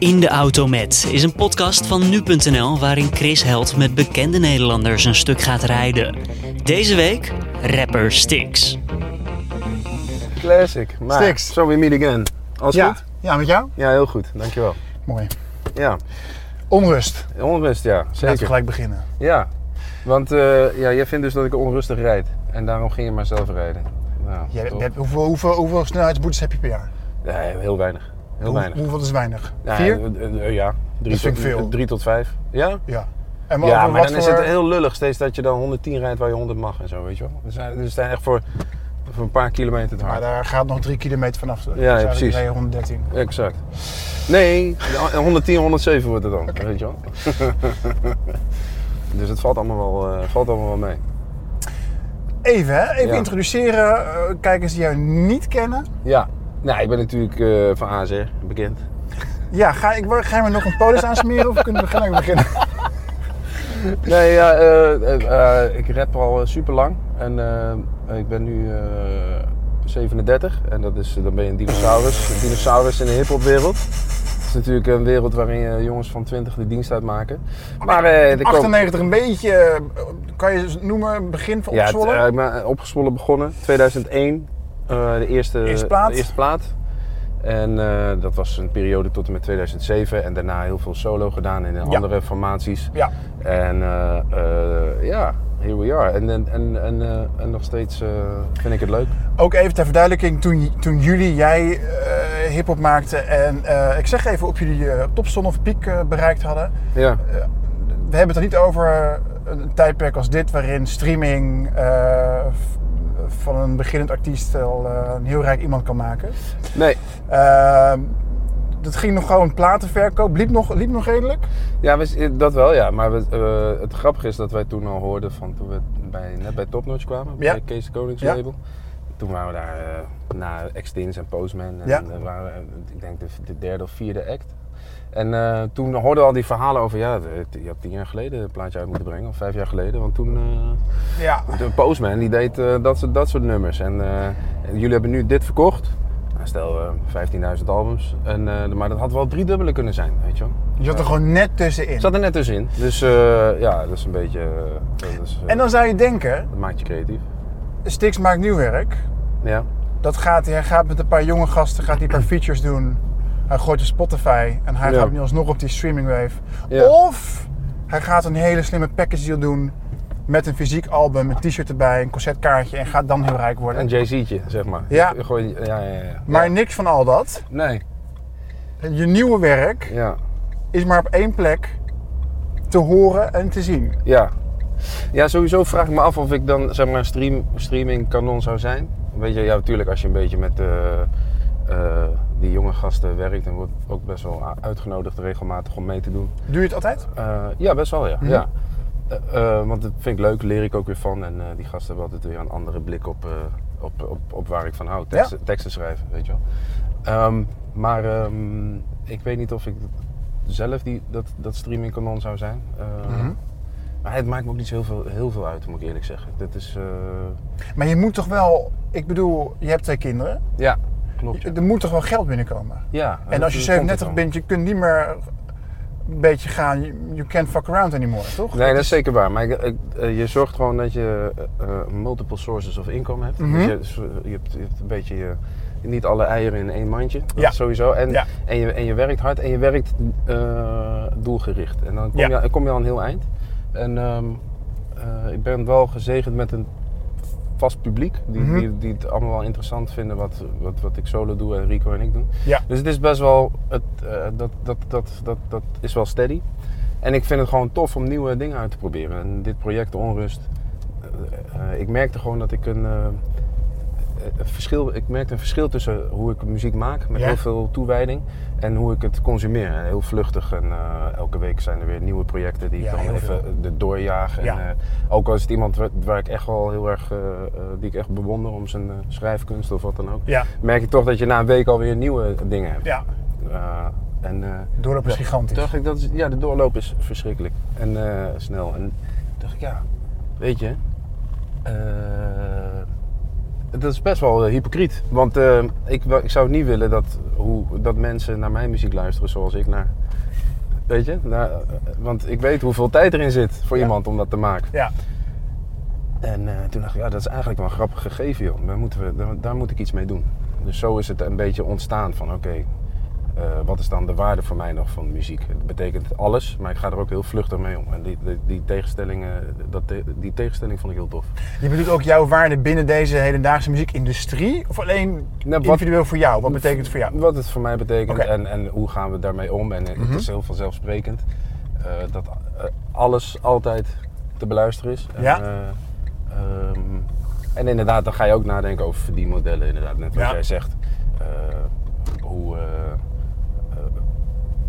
In de Auto Met is een podcast van nu.nl waarin Chris Held met bekende Nederlanders een stuk gaat rijden. Deze week rapper Stix. Classic. Maar, Stix. So we meet again. Alles ja. goed? Ja, met jou? Ja, heel goed. Dankjewel. Mooi. Ja, Onrust. onrust, ja. Laten we Zeker. gelijk beginnen. Ja. Want eh, ja, jij vindt dus dat ik onrustig rijd. En daarom ging je maar zelf rijden. Nou, Jij, hoeveel, hoeveel, hoeveel snelheidsboetes heb je per jaar? Ja, heel weinig. Heel Hoe- weinig. Hoeveel is weinig? Ja, Vier? eh, eh, eh, ja. Drie, Dat tot, veel. drie tot vijf. Ja? Ja. En Ja, maar dan is voor- het heel lullig steeds dat je dan 110 rijdt waar je 100 mag en zo, weet je wel. Dus, dus het zijn echt voor, voor een paar kilometer te Maar hard. daar gaat nog drie kilometer vanaf. Dus ja, eigenlijk precies. rij je 113. Exact. Nee, 110, 107 wordt het dan, weet je wel. dus het valt allemaal wel, eh, valt allemaal wel mee. Even, hè? Even Ja. introduceren. eh, kijkers die jou niet kennen. Ja, nou, ik ben natuurlijk eh, van ASR bekend. Ja, ga, ik, ga je me nog een polis aansmeren of kunnen we gelijk beginnen? Nee, ja, eh, ik rap al super lang en ik ben nu eh, 37 en dat is, dan ben je een dinosaurus, een dinosaurus in de hiphopwereld. Het is natuurlijk een wereld waarin jongens van 20 de dienst uitmaken. Maar eh, er komen- 98 een beetje, kan je noemen, begin van Ja, ik ben opgezwollen begonnen. 2001, eh, de eerste, Eerste plaat. De eerste plaat. En eh, dat was een periode tot en met 2007. En daarna heel veel solo gedaan in andere formaties. ja. En eh, eh, ja, here we are. En, en, en, en, eh, en nog steeds eh, vind ik het leuk. Ook even ter verduidelijking, toen, toen jullie, jij eh hip-hop maakte en eh, ik zeg even op jullie eh, topzon of piek eh, bereikt hadden. Ja, We hebben het er niet over een tijdperk als dit waarin streaming eh, van een beginnend artiest al eh, een heel rijk iemand kan maken. nee. Eh, dat ging nog gewoon platenverkoop, liep nog, liep nog redelijk. Ja, we, dat wel, ja. Maar we, eh, het grappige is dat wij toen al hoorden van toen we bij, net bij Topnotch kwamen, Ja. bij Kees Konings Ja. Toen waren we daar eh, na Extins en Postman. En Ja. waren we, eh, ik denk de, de derde of vierde act. En eh, toen hoorden we al die verhalen over, ja, je had tien jaar geleden een plaatje uit moeten brengen, of vijf jaar geleden. Want toen, Ja. de Postman, die deed dat, soort, dat soort nummers. En, jullie hebben nu dit verkocht. Nou, stel eh 15.000 albums. En, maar dat had wel drie dubbele kunnen zijn, weet je wel. Je zat er gewoon net tussenin. Zat er net tussenin. Dus ja, dat is een beetje. dat, is, En dan zou je denken, dat maakt je creatief. Stix maakt nieuw werk. Ja. Dat gaat, hij gaat met een paar jonge gasten gaat hij een paar features doen. Hij gooit op Spotify en hij Ja. gaat nu alsnog op die streaming wave. Ja. Of hij gaat een hele slimme package deal doen met een fysiek album, een t-shirt erbij, een concertkaartje en gaat dan heel rijk worden. Een Jay-Z'tje, zeg maar. Ja. Ja, ja, ja. Maar niks van al dat. Nee. Je nieuwe werk Ja. is maar op één plek te horen en te zien. Ja. Ja, sowieso vraag ik me af of ik dan zeg maar een stream, streaming kanon zou zijn. Weet je, ja, natuurlijk als je een beetje met eh, eh, die jonge gasten werkt, dan wordt ook best wel uitgenodigd regelmatig om mee te doen. Doe je het altijd? Eh, ja, best wel, ja. Mhm. ja. Want dat vind ik leuk, leer ik ook weer van. En die gasten hebben altijd weer een andere blik op, op, op, op waar ik van hou. Teksten, teksten schrijven, weet je wel. Ehm, maar ehm, ik weet niet of ik zelf die, dat, dat streaming kanon zou zijn. Mhm. Maar het maakt me ook niet zo heel veel, heel veel uit, moet ik eerlijk zeggen. Dit is, eh, Maar je moet toch wel, ik bedoel, je hebt twee kinderen. ja, klopt. Ja. Er moet toch wel geld binnenkomen? ja En als je dat komt 37 er bent, je kunt niet meer een beetje gaan, you can't fuck around anymore, toch? Nee, dat is zeker waar. Maar ik, ik- eh, je zorgt gewoon dat je eh, multiple sources of income hebt. Mhm. Dus je, zo- je, hebt, je hebt een beetje je, niet alle eieren in één mandje. Dat Ja. sowieso. En, Ja. en, je, en je werkt hard en je werkt doelgericht. En dan kom, Ja. je, kom je al een heel eind. En ehm, eh, ik ben wel gezegend met een vast publiek. Die, Mhm. die, die het allemaal wel interessant vinden wat, wat, wat ik solo doe en Rico en ik doen. Ja. Dus het is best wel, het, eh, dat, dat, dat, dat, dat is wel steady. En ik vind het gewoon tof om nieuwe dingen uit te proberen. En dit project Onrust, eh, ik merkte gewoon dat ik een, een verschil, ik merkte een verschil tussen hoe ik muziek maak met Ja. heel veel toewijding en hoe ik het consumeer. Heel vlugtig en eh, elke week zijn er weer nieuwe projecten die Ja, ik dan even veel. de doorjaag. En, eh, ook al is het iemand waar, waar ik echt wel heel erg, eh, eh, die ik echt bewonder om zijn eh, schrijfkunst of wat dan ook, merk je toch dat je na een week alweer nieuwe dingen hebt. ja. Eh, en, eh, doorloop is gigantisch. dacht ik, dat is, ja, de doorloop is verschrikkelijk en eh, snel. En dacht ik, ja, weet je, eh, dat is best wel eh, hypocriet. Want eh, ik, ik zou niet willen dat, hoe, dat mensen naar mijn muziek luisteren zoals ik naar. Weet je? Naar, eh, want ik weet hoeveel tijd erin zit voor Ja. iemand om dat te maken. Ja. En toen dacht ik, ja, dat is eigenlijk wel een grappig gegeven, joh. Daar, moeten we, daar, daar moet ik iets mee doen. Dus zo is het een beetje ontstaan van, oké, eh, wat is dan de waarde voor mij nog van muziek? Het betekent alles, maar ik ga er ook heel vluchtig mee om. En die, die, die, tegenstellingen, dat, te- die tegenstelling vond ik heel tof. Je bedoelt ook jouw waarde binnen deze hedendaagse muziekindustrie? Of alleen Nou, wat- individueel voor jou? Wat betekent het voor jou? Wat het voor mij betekent en, en hoe gaan we daarmee om. En eh, Mhm. het is heel vanzelfsprekend eh, dat alles altijd te beluisteren is. En, Ja. eh, ehm, en inderdaad, dan ga je ook nadenken over verdienmodellen. Inderdaad, net wat Ja. jij zegt. Hoe,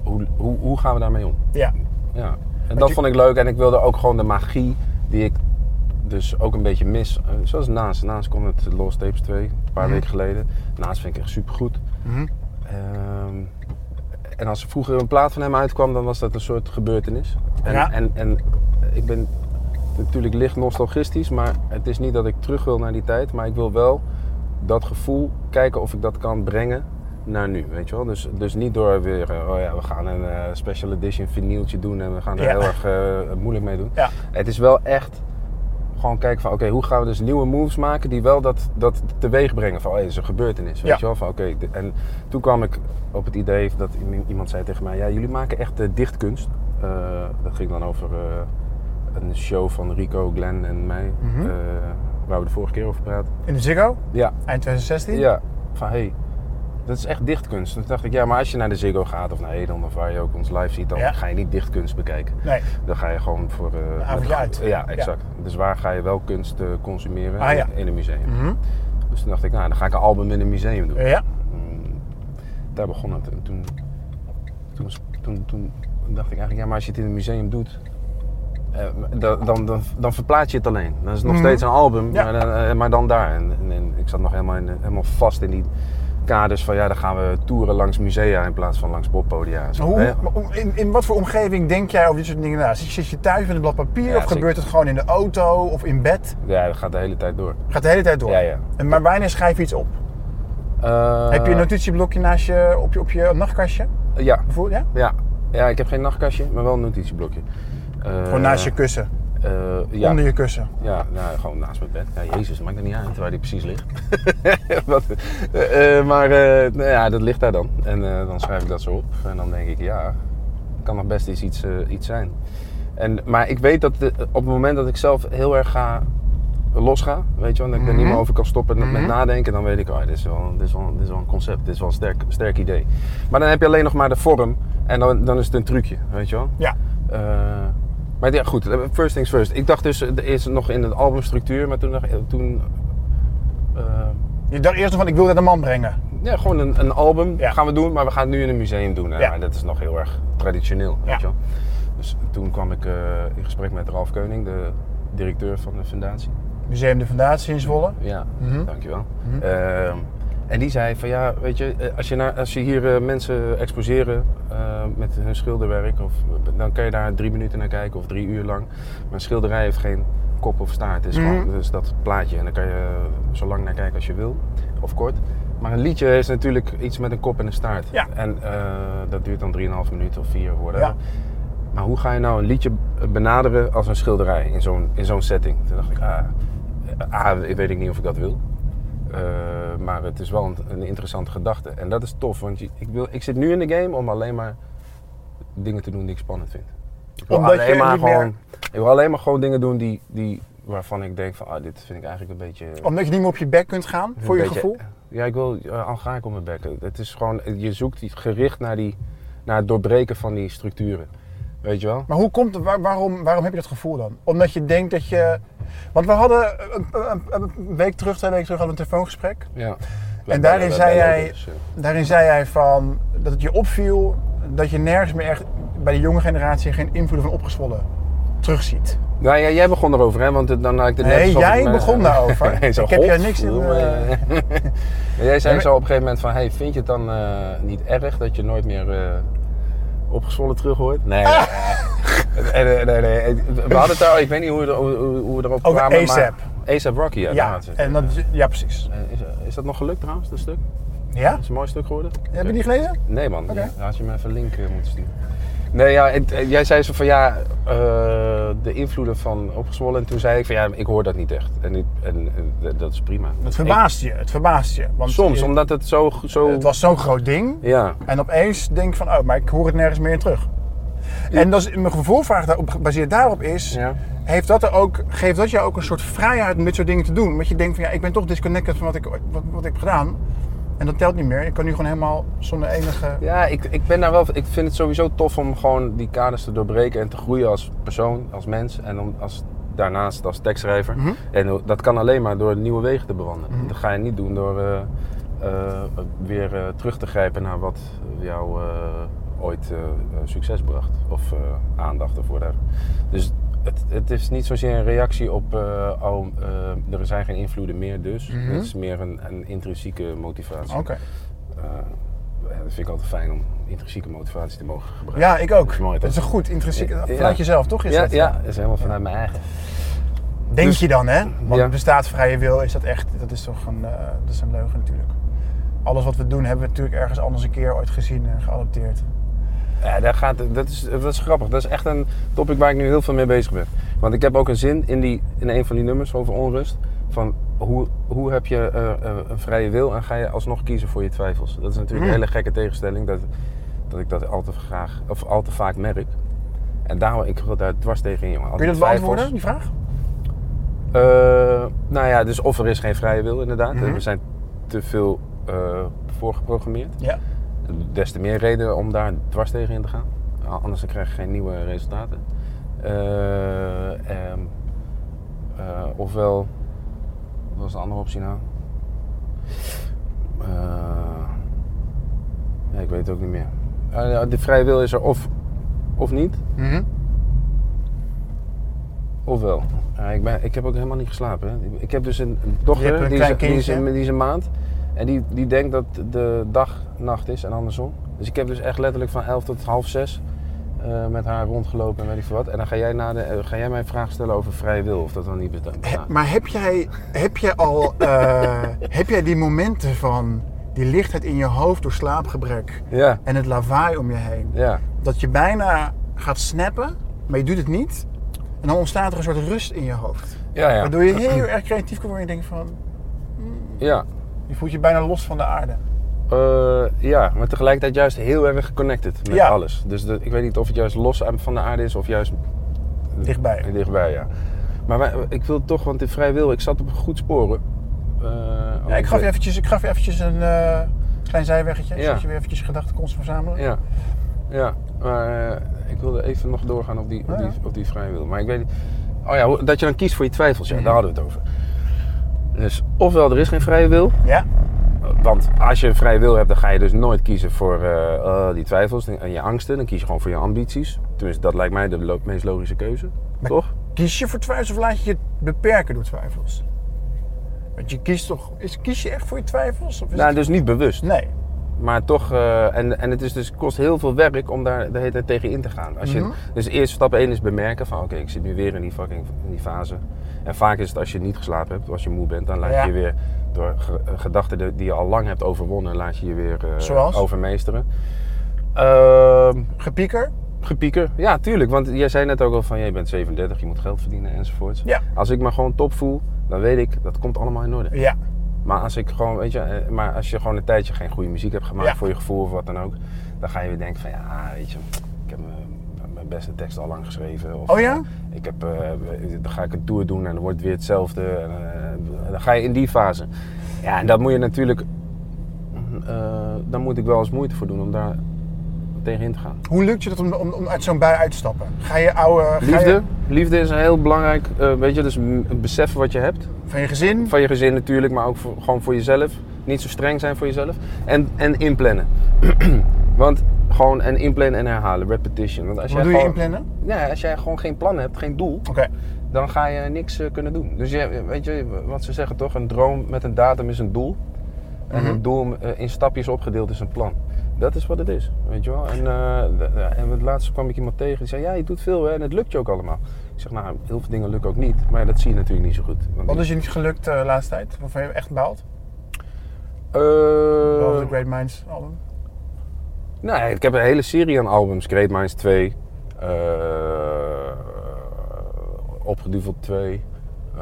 hoe, hoe, hoe gaan we daarmee om? Ja. Ja, en dat je- vond ik leuk en ik wilde ook gewoon de magie die ik dus ook een beetje mis. eh, zoals Naast. Naast kon het Lost Tapes 2, een paar Mhm. weken geleden. Naast vind ik echt supergoed. Mhm. Ehm, en als er vroeger een plaat van hem uitkwam, dan was dat een soort gebeurtenis. En, Ja. en, en ik ben natuurlijk licht nostalgistisch, maar het is niet dat ik terug wil naar die tijd. Maar ik wil wel dat gevoel kijken of ik dat kan brengen naar nu, weet je wel. Dus, dus niet door weer, eh, oh ja, we gaan een eh, special edition vinyltje doen en we gaan er Ja. heel erg eh, moeilijk mee doen. Ja. Het is wel echt gewoon kijken van, oké, hoe gaan we dus nieuwe moves maken die wel dat, dat teweeg brengen van, oh, ja, is een gebeurtenis, weet Ja. je wel. Van, oké, en toen kwam ik op het idee dat iemand zei tegen mij, ja, jullie maken echt dichtkunst. Dat ging dan over een show van Rico, Glenn en mij, Mhm. waar we de vorige keer over praten. In de Ziggo? Ja, Eind 2016? ja, van hé, hey, dat is echt dichtkunst. Toen dacht ik, ja, maar als je naar de Ziggo gaat of naar Edon of waar je ook ons live ziet, dan Ja. ga je niet dichtkunst bekijken. Nee. Dan ga je gewoon voor... avondje uit. Ja, exact. Dus waar ga je wel kunst eh, consumeren? Ah, ja. In een museum. Mhm. Dus toen dacht ik, nou, dan ga ik een album in een museum doen. Ja. Mm, daar begon het. En toen, toen, toen, toen dacht ik eigenlijk, ja, maar als je het in een museum doet, eh, dan, dan, dan, verplaats je het alleen. Dan is het nog Mhm. steeds een album, Ja. maar, dan, maar dan daar. En, en, en ik zat nog helemaal, in, helemaal vast in die kaders van, ja, dan gaan we toeren langs musea in plaats van langs poppodia. Hoe, in, in wat voor omgeving denk jij over dit soort dingen na? Zit je, zit je thuis met een blad papier Ja, of gebeurt het gewoon in de auto of in bed? Ja, dat gaat de hele tijd door. Gaat de hele tijd door. Ja, ja. En maar wanneer schrijf je iets op? Eh, Heb je een notitieblokje naast je, op, je, op je nachtkastje? Ja, Bijvoorbeeld, ja? ja. ja, ik heb geen nachtkastje, maar wel een notitieblokje. Eh, Gewoon naast je kussen, eh, ja. onder je kussen. Ja, nou, gewoon naast mijn bed. Ja, jezus, maakt er niet uit waar die precies ligt. Wat, eh, eh, maar eh, nou ja, dat ligt daar dan. En eh, dan schrijf ik dat zo op. En dan denk ik, ja, kan nog best eens iets, eh, iets zijn. En, maar ik weet dat de- op het moment dat ik zelf heel erg ga losga, weet je wel, dat ik er niet Mhm. meer over kan stoppen met Mhm. nadenken, dan weet ik, oh, dit, is wel, dit, is wel, dit is wel een concept, dit is wel een sterk, sterk idee. Maar dan heb je alleen nog maar de vorm en dan, dan is het een trucje, weet je wel. Ja. Eh, maar ja, goed, first things first. Ik dacht dus, er is nog in de albumstructuur, maar toen ik, toen... eh, Je dacht eerst van, ik wil dit een man brengen. ja, gewoon een, een album Ja. gaan we doen, maar we gaan het nu in een museum doen. hè. Ja. Maar dat is nog heel erg traditioneel, weet je wel. Dus toen kwam ik eh, in gesprek met Ralf Keuning, de directeur van de fundatie. Museum de Fundatie in Zwolle. Ja, Mhm. dankjewel. Mhm. Ehm, en die zei van ja, weet je, eh, als je, naar, als je hier eh, mensen exposeren eh, met hun schilderwerk, of, dan kan je daar drie minuten naar kijken of drie uur lang. Maar een schilderij heeft geen kop of staart. Het is Mhm. gewoon dus dat plaatje en dan kan je zo lang naar kijken als je wil, of kort. Maar een liedje is natuurlijk iets met een kop en een staart. Ja. En dat duurt dan 3,5 minuten of 4 of whatever. Ja. Maar hoe ga je nou een liedje benaderen als een schilderij in zo'n, in zo'n setting? Toen dacht ik, ah, ah, weet ik niet of ik dat wil. Eh, maar het is wel een, een interessante gedachte. En dat is tof, want je- ik, wil, ik zit nu in de game om alleen maar dingen te doen die ik spannend vind. Ik wil, Omdat je alleen maar meer- gewoon, ik wil alleen maar gewoon dingen doen die, die, waarvan ik denk van, ah, dit vind ik eigenlijk een beetje... Omdat je niet meer op je bek kunt gaan, voor je beetje- gevoel. Ja, ik wil, ja, al ga ik om mijn bek. Het is gewoon, je zoekt gericht naar, die, naar het doorbreken van die structuren. Weet je wel? Maar hoe komt het, waar- waarom, waarom heb je dat gevoel dan? Omdat je denkt dat je... Want we hadden een, week terug, twee weken terug, hadden we een telefoongesprek. Ja. En daarin zei jij- dus, Daarin zei jij van dat het je opviel dat je nergens meer echt bij de jonge generatie geen invloeden van opgezwollen terugziet. Nou ja, jij begon erover, hè? Want het- dan had ik het net Nee, jij me- begon daarover. Nee, zo, Ik heb jou God, niks in, eh, jij zei Nee, zo op een gegeven moment van, hey, vind je het dan eh, niet erg dat je nooit meer eh, opgezwollen terug hoort? Nee, nee, nee, nee, nee. We hadden het daar, ik weet niet hoe we, er- hoe, hoe we erop kwamen, ASAP. maar... ASAP Rocky, ja. daar Ja, het. en dat, ja precies. Eh, Is, is dat nog gelukt trouwens, dat stuk? Ja? Is een mooi stuk geworden? Heb je die gelezen? Nee man, ja, had je me even een link eh, moeten sturen. Nee, ja, het- eh, jij zei zo van ja, eh, de invloeden van opgezwollen. En toen zei ik van ja, ik hoor dat niet echt. En, en, eh, dat is prima. Het verbaast je, het verbaast je. Want soms, je- omdat het zo... zo het was zo'n groot ding. Ja, En opeens denk ik van, oh, maar ik hoor het nergens meer terug. En dat is, mijn vervolgvraag daarop, gebaseerd daarop is, Ja. heeft dat er ook, geeft dat jou ook een soort vrijheid om dit soort dingen te doen? Want je denkt van, ja, ik ben toch disconnected van wat ik, wat, wat ik heb gedaan. En dat telt niet meer. Ik kan nu gewoon helemaal zonder enige... ja ik, ik ben daar wel... Ik vind het sowieso tof om gewoon die kaders te doorbreken en te groeien als persoon, als mens. En om, als, daarnaast als tekstschrijver. Mhm. En dat kan alleen maar door nieuwe wegen te bewandelen. Mhm. Dat ga je niet doen door eh, eh, weer eh, terug te grijpen naar wat jou eh, ooit eh, eh, succes bracht. Of eh, aandacht of whatever. Dus het, het is niet zozeer een reactie op, oh, eh, er zijn geen invloeden meer dus. Mhm. Het is meer een, een intrinsieke motivatie. Oké. Ja, dat vind ik altijd fijn om intrinsieke motivatie te mogen gebruiken. Ja, ik ook. Dat is mooi, dat is toch? een goed, intrinsiek. Ja. Vanuit jezelf, toch? Is ja, dat? ja, dat is helemaal vanuit mijn eigen. Denk Dus- je dan, hè? Want Ja. bestaat vrije wil, is dat echt, dat is toch een, dat is een leugen natuurlijk. Alles wat we doen hebben we natuurlijk ergens anders een keer ooit gezien en geadopteerd. Ja, daar gaat, dat, is, dat is grappig. Dat is echt een topic waar ik nu heel veel mee bezig ben. Want ik heb ook een zin in, die, in een van die nummers over onrust. Van hoe, hoe heb je eh, eh, een vrije wil en ga je alsnog kiezen voor je twijfels? Dat is natuurlijk Mm. een hele gekke tegenstelling. Dat, dat ik dat al te, graag, of al te vaak merk. En daarom, ik wil daar dwars tegen in, jongen. Kun je die dat beantwoorden, die vraag? Eh, nou ja, dus of er is geen vrije wil inderdaad. Mhm. We zijn te veel eh, voorgeprogrammeerd. Ja. Des te meer reden om daar dwars tegen in te gaan. Anders dan krijg je geen nieuwe resultaten. Eh, ehm, eh, ofwel, wat was de andere optie nou? Eh, ja, ik weet het ook niet meer. De vrije wil is er of, of niet, Mhm. ofwel. Ja, ik, ben, ik heb ook helemaal niet geslapen. Hè. Ik heb dus een dochter, een die, is, die, is, kindje. die is een maand. En die, die denkt dat de dag nacht is en andersom. Dus ik heb dus echt letterlijk van 11 tot half 6 eh, met haar rondgelopen en weet ik veel wat. En dan ga jij, na de, eh, ga jij mij vragen stellen over vrije wil, of dat dan niet bestaat. He- maar heb jij, heb jij al eh, heb jij die momenten van die lichtheid in je hoofd door slaapgebrek Ja, en het lawaai om je heen, ja. dat je bijna gaat snappen, maar je doet het niet. En dan ontstaat er een soort rust in je hoofd. Ja, ja. Waardoor je heel erg creatief kan worden en je denkt van, Ja. Je voelt je bijna los van de aarde. Eh, ja, maar tegelijkertijd juist heel erg connected met Ja. alles. Dus de- ik weet niet of het juist los van de aarde is of juist Dichtbij. dichtbij, ja. Maar wij- ik wil toch, want in vrij wil, ik zat op goed sporen. Ja, ik, gaf je eventjes, ik gaf je eventjes een eh, klein zijweggetje, Ja. zodat je weer eventjes je gedachten kon verzamelen. Ja, ja maar ik wilde even nog doorgaan op die, op Ja, die, op die. Maar ik weet niet. Oh ja, dat je dan kiest voor je twijfels, ja, Mhm. daar hadden we het over. Dus ofwel er is geen vrije wil. Ja? Want als je een vrije wil hebt, dan ga je dus nooit kiezen voor eh, eh, die twijfels en je angsten. Dan kies je gewoon voor je ambities. Tenminste, dat lijkt mij de lo- meest logische keuze. Maar- Toch? Kies je voor twijfels of laat je je beperken door twijfels? Want je kiest toch, is, kies je echt voor je twijfels? Of is Nou, het- dus niet bewust. Nee. Maar toch, eh, en, en het is dus, kost heel veel werk om daar de hele tijd tegen in te gaan. Als je, Mhm. Dus eerst stap 1 is bemerken van oké, ik zit nu weer in die fucking in die fase. En vaak is het als je niet geslapen hebt, als je moe bent, dan laat Ja. je je weer door eh, gedachten die- je al lang hebt overwonnen, laat je je weer eh, overmeesteren. Ehm, Gepieker? gepieker, ja tuurlijk, want jij zei net ook al van je bent 37, je moet geld verdienen enzovoorts. Ja. Als ik me gewoon top voel, dan weet ik dat komt allemaal in orde. Ja. Maar als ik gewoon, weet je, eh, maar als je gewoon een tijdje geen goede muziek hebt gemaakt Ja. voor je gevoel of wat dan ook, dan ga je weer denken van ja, weet je, ik heb mijn beste tekst al lang geschreven. Of, Oh ja? eh, Ik heb, eh, dan ga ik een tour doen en dan wordt het weer hetzelfde. En, eh, dan ga je in die fase. Ja, en dat moet je natuurlijk, eh, daar moet ik wel eens moeite voor doen om daar tegenin te gaan. Hoe lukt je dat om, om, om uit zo'n bui uit te stappen? Ga je oude... ga Liefde, je- liefde is een heel belangrijk, weet je, dus beseffen wat je hebt. van je gezin? Van je gezin natuurlijk, maar ook voor, gewoon voor jezelf. Niet zo streng zijn voor jezelf. En, en inplannen. Want gewoon en inplannen en herhalen, repetition. Want als Wat jij doe je gewoon, inplannen? Ja, als jij gewoon geen plan hebt, geen doel, dan ga je niks eh, kunnen doen. Dus je, weet je wat ze zeggen toch? Een droom met een datum is een doel. En Mhm. een doel eh, in stapjes opgedeeld is een plan. Dat is wat het is, weet je wel. En, eh, en het laatste kwam ik iemand tegen die zei, ja, je doet veel hè, en het lukt je ook allemaal. Ik zeg, nou, heel veel dingen lukken ook niet, maar dat zie je natuurlijk niet zo goed. Want Wat is je niet gelukt de laatste tijd? Waarvan je echt baalt? Eh, Behalve de Great Minds album. Nee, ik heb een hele serie aan albums. Great Minds 2. eh Opgeduveld 2. eh,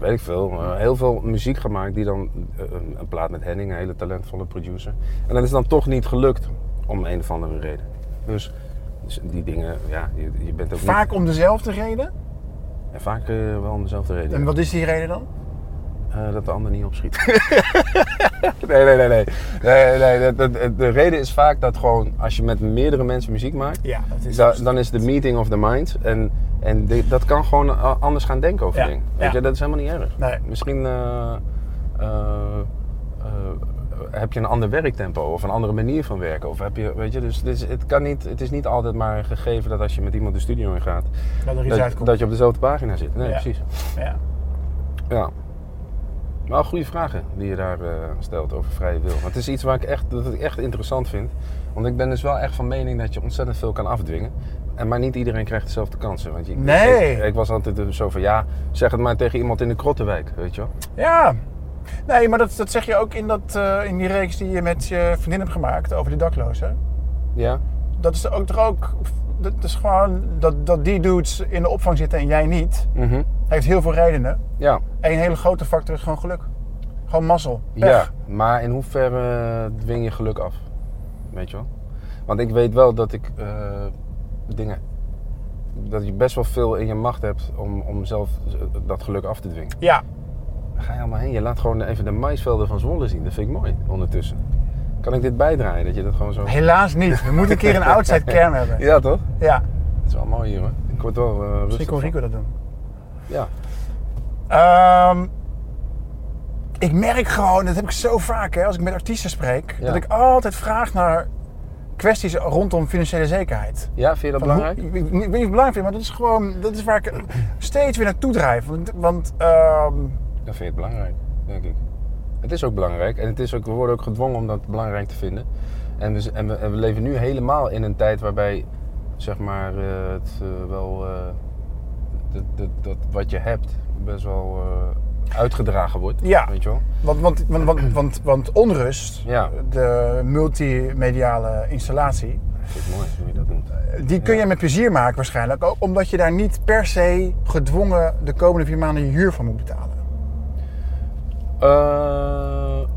weet ik veel. eh, heel veel muziek gemaakt die dan... een, een plaat met Henning, een hele talentvolle producer. En dat is dan toch niet gelukt. Om een of andere reden. Dus, dus die dingen, ja, je, je bent ook Vaak niet... om dezelfde reden. En vaak wel om dezelfde reden. En wat is die reden dan? Eh, dat de ander niet opschiet. nee, nee, nee, nee. nee, nee de, de, de reden is vaak dat gewoon als je met meerdere mensen muziek maakt, Ja, dat is da- dan is de meeting of the minds. En, en de- dat kan gewoon a- anders gaan denken over Ja, dingen. Weet je, dat is helemaal niet erg. Nee. Misschien eh, eh, eh, heb je een ander werktempo of een andere manier van werken. Of heb je, weet je, dus het kan niet, het is niet altijd maar een gegeven dat als je met iemand de studio in gaat, Dat er iets dat, uitkomt. dat je op dezelfde pagina zit. Nee, precies. Ja. Ja. Maar goede vragen die je daar eh, stelt over vrije wil. Want het is iets waar ik echt, dat ik echt interessant vind. Want ik ben dus wel echt van mening dat je ontzettend veel kan afdwingen. En maar niet iedereen krijgt dezelfde kansen. Want je, Nee. Ik, ik was altijd zo van ja, zeg het maar tegen iemand in de Krottenwijk, weet je wel. Ja. Nee, maar dat, dat zeg je ook in, dat, eh, in die reeks die je met je vriendin hebt gemaakt over de daklozen. Ja, Dat is ook toch ook. Dat is gewoon dat, dat die dudes in de opvang zitten en jij niet. Mhm. Heeft heel veel redenen. ja. Eén hele grote factor is gewoon geluk. Gewoon mazzel. Pech. ja. Maar in hoeverre dwing je geluk af? Weet je wel? Want ik weet wel dat ik eh, dingen... Dat je best wel veel in je macht hebt om, om zelf dat geluk af te dwingen. Ja. Waar ga je allemaal heen? Je laat gewoon even de maisvelden van Zwolle zien. Dat vind ik mooi ondertussen. Kan ik dit bijdraaien? Dat je dat gewoon zo... Helaas niet. We moeten een keer een outside cam hebben. Ja, toch? Ja. Dat is wel mooi hier hoor. Ik word wel eh rustig Misschien kon. Rico dat doen. Ja. Ehm, ik merk gewoon, dat heb ik zo vaak hè, als ik met artiesten spreek, Ja. dat ik altijd vraag naar kwesties rondom financiële zekerheid. Ja, vind je dat Van belangrijk? hoe- ik, ik, ik weet niet of ik het belangrijk vind, maar dat is gewoon, dat is waar ik steeds weer naartoe drijf. Want, want ehm, Dan vind je het belangrijk, denk ik. Het is ook belangrijk. En het is ook, we worden ook gedwongen om dat belangrijk te vinden. En we, en we, en we leven nu helemaal in een tijd waarbij, zeg maar, eh, het eh, wel... eh, dat, dat, dat wat je hebt best wel eh, uitgedragen wordt. Ja. Weet je wel? want, want, want, want, want, want onrust, Ja. de multimediale installatie, Vind ik mooi hoe je dat noemt. die kun je met plezier maken waarschijnlijk. Ook omdat je daar niet per se gedwongen de komende vier maanden je huur van moet betalen. Eh,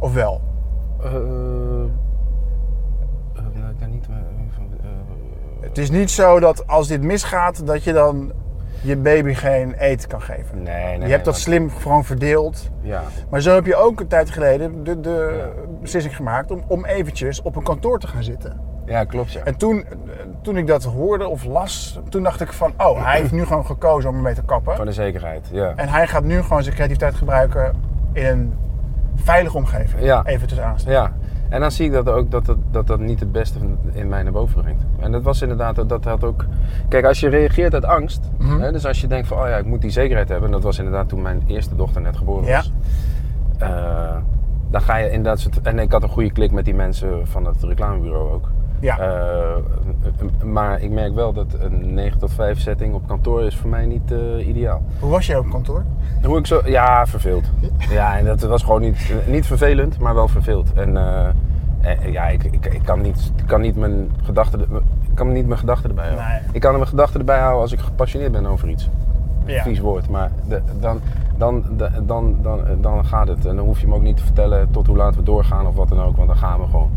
Of wel? eh, eh, ik daar niet... eh, eh, Het is niet zo dat als dit misgaat, dat je dan je baby geen eten kan geven. nee, nee. je hebt dat slim gewoon verdeeld. Ja, Maar zo heb je ook een tijd geleden de, de beslissing gemaakt om, om eventjes op een kantoor te gaan zitten. ja, klopt ja. En toen, toen ik dat hoorde of las, toen dacht ik van, oh, hij heeft nu gewoon gekozen om ermee te kappen. Voor de zekerheid, ja. En hij gaat nu gewoon zijn creativiteit gebruiken in een veilige omgeving. Ja. Even tussen aanstaan. Ja, en dan zie ik dat ook dat dat, dat, dat niet het beste in mij naar boven brengt. En dat was inderdaad, dat- dat had ook... Kijk, als je reageert uit angst, Mhm. hè, dus als je denkt van, oh ja, ik moet die zekerheid hebben. En dat was inderdaad toen mijn eerste dochter net geboren Ja. was. Eh, dan ga je inderdaad... En ik had een goede klik met die mensen van het reclamebureau ook. Ja. Eh, maar ik merk wel dat een 9 tot 5 setting op kantoor is voor mij niet eh, ideaal. Hoe was jij op kantoor? Hoe ik zo, ja, verveeld. Ja, en dat was gewoon niet, niet vervelend, maar wel verveeld. En eh, ja, ik, ik, ik kan niet, kan niet mijn gedachten, ik kan niet mijn gedachten erbij houden. Nee. Ik kan mijn gedachten erbij houden als ik gepassioneerd ben over iets. Ja. Vies woord, maar de, dan, dan, dan, dan, dan gaat het. En dan hoef je me ook niet te vertellen tot hoe laat we doorgaan of wat dan ook, want dan gaan we gewoon.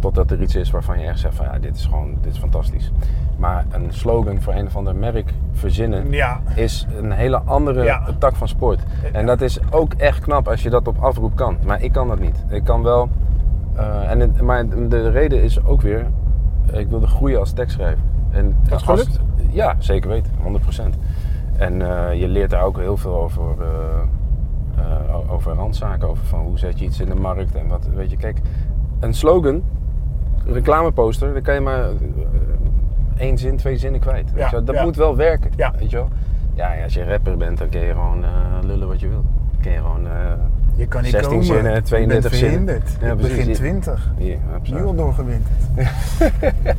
Totdat er iets is waarvan je echt zegt van ja, dit is gewoon, dit is fantastisch. Maar een slogan voor een of ander merk verzinnen Ja. is een hele andere Ja. tak van sport. En dat is ook echt knap als je dat op afroep kan. Maar ik kan dat niet. Ik kan wel. eh, en het- maar de reden is ook weer, ik wilde groeien als tekstschrijver. En Dat is als-? Ja, zeker weten, 100%. En eh, je leert daar ook heel veel over, eh, o- over randzaken, over van hoe zet je iets in de markt en wat, weet je, kijk, een slogan, reclameposter, daar kan je maar eh, één zin, twee zinnen kwijt. Weet je. Dat moet wel werken, Ja. weet je wel. Ja, als je rapper bent, dan kun je gewoon eh, lullen wat je wil. Dan kun je gewoon, eh, Je kan niet 16 komen. zinnen, Je 32 bent zinnen. Ja. Begin Je- 20. Ja, al doorgewinterd. Kan-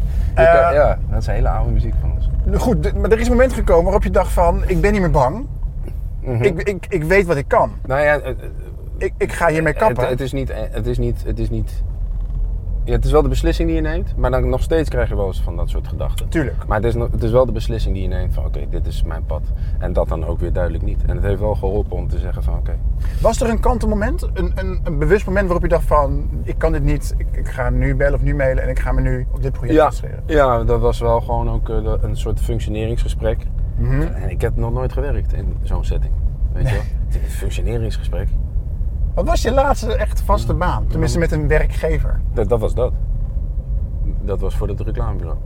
Eh, ja, dat is hele oude muziek van ons. Nou Goed, maar er is een moment gekomen waarop je dacht van... Ik ben niet meer bang. Mhm. Ik, ik, ik weet wat ik kan. Nou ja, Ik, ik ga hiermee kappen. Het, het is niet, het is niet, het is niet. Ja, het is wel de beslissing die je neemt, maar dan nog steeds krijg je wel eens van dat soort gedachten. Tuurlijk. Maar het is, het is wel de beslissing die je neemt van oké, dit is mijn pad. En dat dan ook weer duidelijk niet. En het heeft wel geholpen om te zeggen van oké. Was er een kantelmoment, een, een, een bewust moment waarop je dacht van... Ik kan dit niet, ik, ik ga nu bellen of nu mailen en ik ga me nu op dit project Ja, concentreren. ja, dat was wel gewoon ook eh, een soort functioneringsgesprek. Mhm. En ik heb nog nooit gewerkt in zo'n setting. Weet je wel? Een functioneringsgesprek, Wat was je laatste echt vaste baan? Tenminste met een werkgever. dat, dat was dat. Dat was voor het reclamebureau.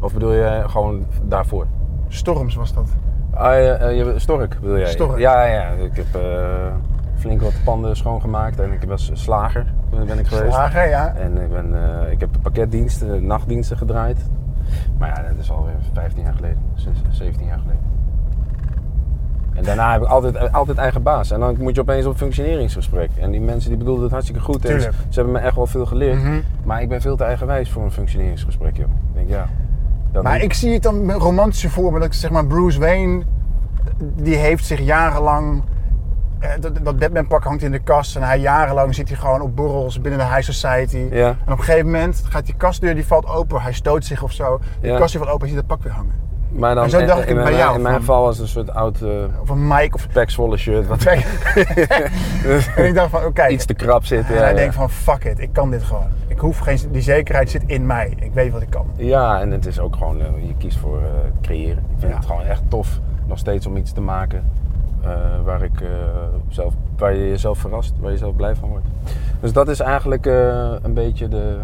Of bedoel je gewoon daarvoor? Storms was dat. Ah, eh, je, Stork wil jij? Stork. Ja, ja. Ik heb eh, flink wat panden schoongemaakt en ik was slager ben ik geweest. Slager, ja. En ik, ben, eh, ik heb pakketdiensten, nachtdiensten gedraaid. Maar ja, dat is alweer 15 jaar geleden, zes- 17 jaar geleden. En daarna heb ik altijd, altijd eigen baas. En dan moet je opeens op functioneringsgesprek. En die mensen die bedoelden het hartstikke goed. En ze, hebben me echt wel veel geleerd. Mhm. Maar ik ben veel te eigenwijs voor een functioneringsgesprek, joh. Ik denk, ja. Maar ik zie het dan romantische voor me. Dat ik zeg maar Bruce Wayne, die heeft zich jarenlang... eh, Dat, dat Batman-pak hangt in de kast en hij jarenlang zit hij gewoon op borrels binnen de high society. Ja. En op een gegeven moment gaat die kastdeur die valt open, hij stoot zich of zo. Die Ja. kastdeur valt open en ziet dat pak weer hangen. Maar dan, En zo dacht ik in, bij mijn- jou, in mijn van- geval was het een soort oud uh, Of een Mike of... Pax shirt. Wat en ik dacht van, oké. iets te krap zit. En ja. denkt van, fuck it, ik kan dit gewoon. Ik hoef geen... Die zekerheid zit in mij. Ik weet wat ik kan. ja, en het is ook gewoon, eh, je kiest voor eh, creëren. Ik vind Ja. het gewoon echt tof, nog steeds om iets te maken eh, waar, ik, eh, zelf, waar je jezelf verrast, waar je zelf blij van wordt. Dus dat is eigenlijk eh, een beetje de,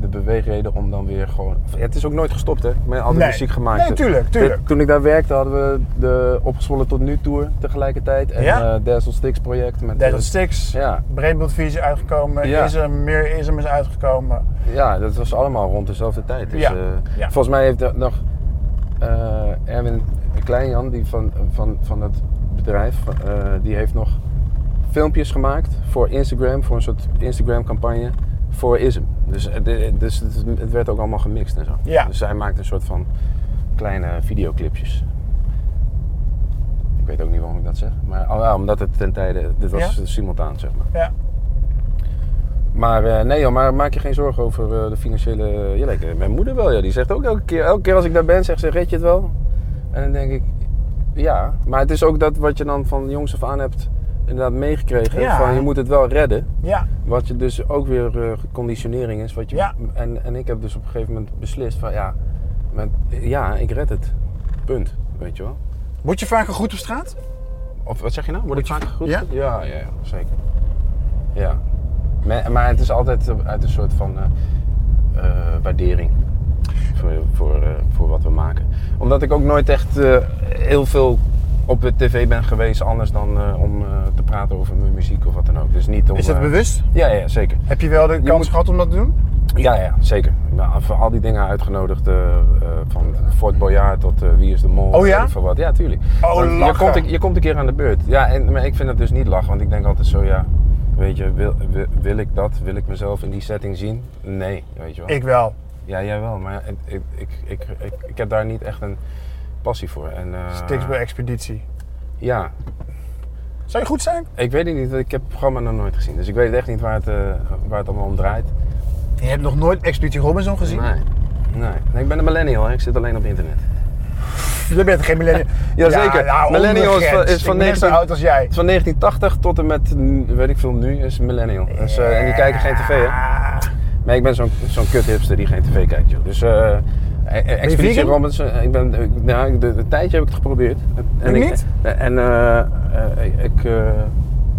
de beweegreden om dan weer gewoon... Het is ook nooit gestopt, hè? Ik ben altijd Nee. muziek gemaakt. Nee, tuurlijk, tuurlijk. Toen ik daar werkte hadden we de Opgezwollen tot nu tour tegelijkertijd. En Ja? eh Dazzle Sticks project. Met, Dead eh, Sticks, Ja. Breedbeeldvisie uitgekomen, Ja. Ism, meer Ism is uitgekomen. Ja, dat was allemaal rond dezelfde tijd. Dus, Ja, eh, ja. Volgens mij heeft er nog eh, Erwin Kleinjan, die van, van, van het bedrijf, die heeft nog filmpjes gemaakt voor Instagram, voor een soort Instagram campagne voor ISM. Dus, eh, dus het, werd ook allemaal gemixt en zo. Ja. Dus hij maakt een soort van kleine videoclipjes. Ik weet ook niet waarom ik dat zeg. Maar oh ja, omdat het ten tijde, dit was Ja? simultaan zeg maar. Ja. Maar eh, nee joh, maar maak je geen zorgen over eh, de financiële... Ja, like, eh, mijn moeder wel, ja. die zegt ook elke keer, elke keer als ik daar ben, zegt ze, red je het wel? En dan denk ik, ja. Maar het is ook dat wat je dan van jongs af aan hebt inderdaad meegekregen. Ja. Van je moet het wel redden. Ja. Wat je dus ook weer eh, conditionering is. Wat je, Ja. en, en ik heb dus op een gegeven moment beslist van ja, met, ja, ik red het. Punt. Weet je wel. Word je vaker goed op straat? Of wat zeg je nou? Word ik vaak goed? Ja? Ja, ja, ja, zeker. Ja. Maar, maar het is altijd uit een soort van eh, eh, waardering voor, voor, voor wat we maken. Omdat ik ook nooit echt heel veel op de tv ben geweest, anders dan eh, om eh, te praten over mijn muziek of wat dan ook. Dus niet om, Is dat eh, bewust? Ja, ja, zeker. Heb je wel de kans moet- gehad om dat te doen? Ja, ja, zeker. Voor al die dingen uitgenodigd, van Fort Boyard tot Wie is de Mol. Oh ja? wat. Ja, tuurlijk. Oh, Want je, komt, een- je komt een keer aan de beurt. Ja, en, maar ik vind het dus niet lachen, want ik denk altijd zo, ja, weet je, wil, wil, wil ik dat? Wil ik mezelf in die setting zien? Nee, weet je wel. Ik wel. Ja, jij wel, maar ik, ik, ik, ik, ik heb daar niet echt een passie voor. En, eh, bij Expeditie. Ja, Zou je goed zijn? ik weet het niet, ik heb het programma nog nooit gezien. Dus ik weet echt niet waar het, eh, waar het allemaal om draait. Je hebt nog nooit Expeditie Robinson gezien? Nee. Nee. nee, ik ben een millennial, hè. ik zit alleen op internet. Je bent geen millennial. Jazeker. nou, Millennial is van- is van Ik ben net zo 19 oud als jij. Is van 1980 tot en met, weet ik veel, nu is millennial. Dus, eh, en die kijken geen tv, hè? Maar ik ben zo'n zo'n kut hipster die geen tv kijkt, joh. Dus, Expeditie vegan? Robinson, eh, ik ben, ik- nou, de, de tijdje heb ik het geprobeerd. En Ik ik, niet? En eh, eh, ik, eh,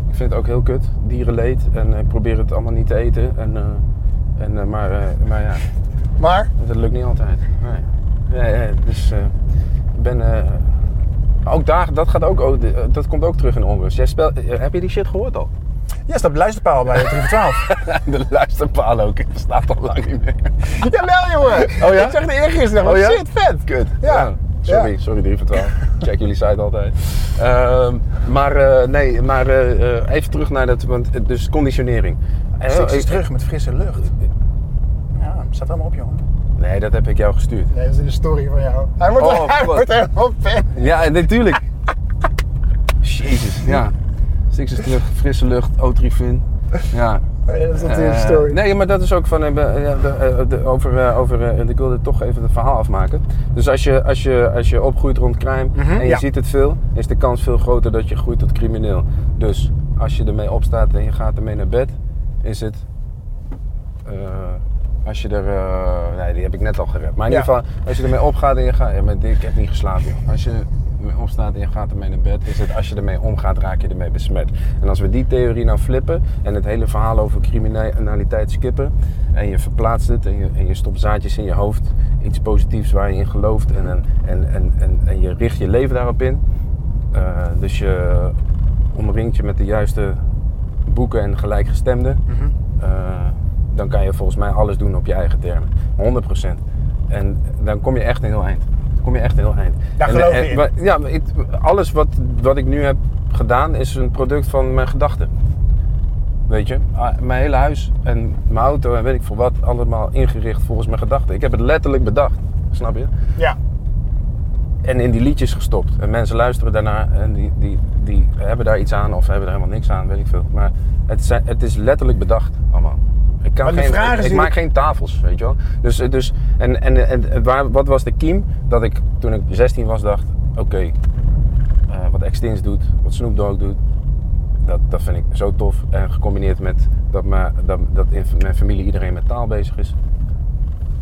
ik vind het ook heel kut, dierenleed. En ik probeer het allemaal niet te eten. En, eh, en, eh, maar, eh, maar ja, Maar, dat lukt niet altijd. Nee. Nee, nee, dus eh, ik ben. eh, ook daar, dat, gaat ook, dat komt ook terug in onrust. Jij speel, eh, heb je die shit gehoord al? Ja, staat op de luisterpaal bij 3 voor 12. De luisterpaal ook. Staat al lang niet meer. Jawel, jongen. Oh ja? Ik zag het eergisteren. Oh ja? Shit, vet. Kut. Ja. Sorry, Ja. sorry 3 voor 12. Check jullie site altijd. Ehm, maar eh, nee, maar eh, even terug naar dat, want, eh, dus conditionering. Is ik- terug met frisse lucht. Ja, staat allemaal op, jongen. Nee, dat heb ik jou gestuurd. Nee, dat is in de story van jou. Hij wordt, Oh, hij wordt helemaal fan. Ja, natuurlijk. Jezus, ja. Is terug, frisse lucht, Otrifin. Ja. Ja, dat is natuurlijk Eh, story. nee, maar dat is ook van. eh, be- ja, de, eh, de- over, over ik wilde toch even het verhaal afmaken. Dus als je, als je, als je opgroeit rond crime Mhm, en je ja. ziet het veel, is de kans veel groter dat je groeit tot crimineel. Dus als je ermee opstaat en je gaat ermee naar bed, is het. als je er. nee, die heb ik net al gered. Maar in Ja. ieder geval, als je ermee opgaat en je gaat. Ja, maar ik heb niet geslapen. joh. Als je ermee opstaat en je gaat ermee naar bed, is het als je ermee omgaat, raak je ermee besmet. En als we die theorie nou flippen en het hele verhaal over criminaliteit skippen. En je verplaatst het en je, en je stopt zaadjes in je hoofd. Iets positiefs waar je in gelooft. En, en, en, en, en, en je richt je leven daarop in. Eh, dus je omringt je met de juiste boeken en gelijkgestemden. Mhm. Eh, dan kan je volgens mij alles doen op je eigen termen. 100%. En dan kom je echt een heel eind. Kom je echt heel eind. Daar En- geloof je in. Ja, ik, alles wat, wat ik nu heb gedaan is een product van mijn gedachten. Weet je, Ah, mijn hele huis en mijn auto en weet ik veel wat, allemaal ingericht volgens mijn gedachten. Ik heb het letterlijk bedacht, snap je? Ja. En in die liedjes gestopt. En mensen luisteren daarnaar en die, die, die hebben daar iets aan of hebben er helemaal niks aan, weet ik veel. Maar het, zijn, het is letterlijk bedacht allemaal. Ik, kan geen, ik, maak geen tafels, weet je wel. Dus, dus, en en, en, waar, wat was de kiem? Dat ik toen ik 16 was dacht, oké, eh, wat Extins doet, wat Snoop Dogg doet, dat, dat vind ik zo tof. En gecombineerd met dat, mijn, dat, dat in mijn familie iedereen met taal bezig is.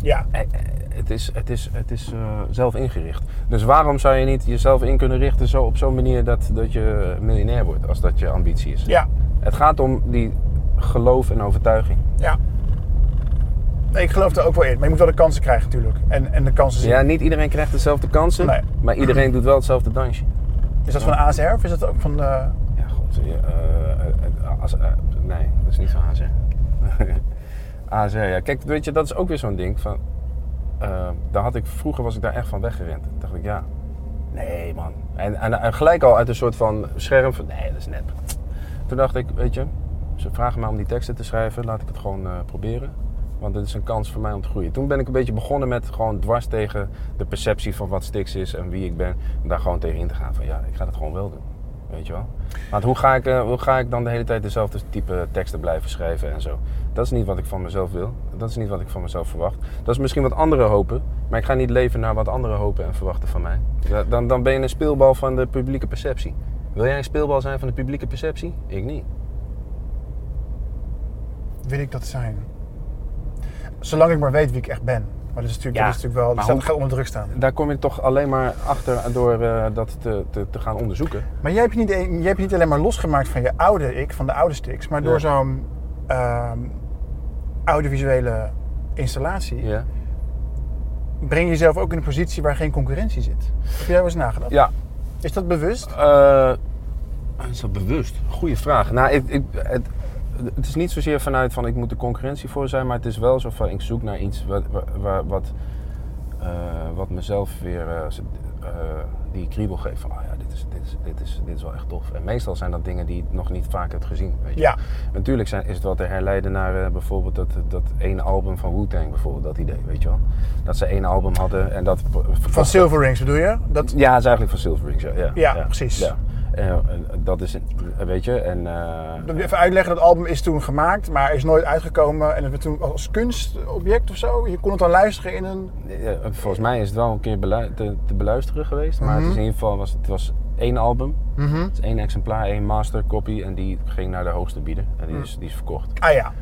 Ja. Eh, eh, Het is, het is, het is eh, zelf ingericht. Dus waarom zou je niet jezelf in kunnen richten zo, op zo'n manier dat, dat je miljonair wordt, als dat je ambitie is? Ja. Het gaat om die geloof en overtuiging. Ja. Nee, ik geloof er ook wel in. Maar je moet wel de kansen krijgen natuurlijk. En, en de kansen zien. Ja, niet iedereen krijgt dezelfde kansen, Nee. maar iedereen doet wel hetzelfde dansje. Is dat van ASR of is dat ook van de... Ja, god. eh, nee, dat is niet van ASR. ASR, ja. Kijk, weet je, dat is ook weer zo'n ding van... daar had ik, vroeger was ik daar echt van weggerend. Toen dacht ik, ja, nee man. En, en, en gelijk al uit een soort van scherm van, nee, dat is nep. Toen dacht ik, weet je, ze vragen mij om die teksten te schrijven, laat ik het gewoon eh, proberen. Want dit is een kans voor mij om te groeien. Toen ben ik een beetje begonnen met gewoon dwars tegen de perceptie van wat Stix is en wie ik ben. Daar gewoon tegen in te gaan van, ja, ik ga het gewoon wel doen. Weet je wel? Want hoe ga, ik, eh, hoe ga ik dan de hele tijd dezelfde type teksten blijven schrijven en zo? Dat is niet wat ik van mezelf wil. Dat is niet wat ik van mezelf verwacht. Dat is misschien wat anderen hopen. Maar ik ga niet leven naar wat anderen hopen en verwachten van mij. Dan, dan ben je een speelbal van de publieke perceptie. Wil jij een speelbal zijn van de publieke perceptie? Ik niet. Wil ik dat zijn? Zolang ik maar weet wie ik echt ben. Maar dat is natuurlijk, Ja, dat is natuurlijk wel... Dat gaat onder druk staan. Daar kom je toch alleen maar achter door eh, dat te, te, te gaan onderzoeken. Maar jij hebt, je niet, jij hebt je niet alleen maar losgemaakt van je oude ik, van de oude sticks, maar door Ja. zo'n ehm, audiovisuele installatie Ja. breng je jezelf ook in een positie waar geen concurrentie zit. Heb jij wel eens nagedacht? Ja, Is dat bewust? Eh, is dat bewust? Goeie vraag. Nou, ik, ik, het, het is niet zozeer vanuit van ik moet de concurrentie voor zijn, maar het is wel zo van ik zoek naar iets wat, wat, wat, eh, wat mezelf weer eh, eh, die kriebel geeft van oh ja, dit is, dit, is, dit, is, dit is wel echt tof. En meestal zijn dat dingen die ik nog niet vaak heb gezien. Weet je. Ja. Natuurlijk zijn, is het wel te herleiden naar bijvoorbeeld dat, dat ene album van Wu-Tang, bijvoorbeeld, dat idee, weet je wel. Dat ze één album hadden en dat... Van Silver Rings bedoel je? Dat, Ja, het is eigenlijk van Silver Rings, ja. Ja, Ja, precies. Ja. Eh, dat is, een- weet je, en... eh, Even uitleggen, dat album is toen gemaakt, maar is nooit uitgekomen. En het werd toen als kunstobject of zo. Je kon het dan luisteren in een... eh, volgens mij is het wel een keer te, te beluisteren geweest, maar het is Mhm. in ieder geval was, het was één album. Mhm. Het is één exemplaar, één master copy en die ging naar de hoogste bieder en die is, die is verkocht. Ah ja.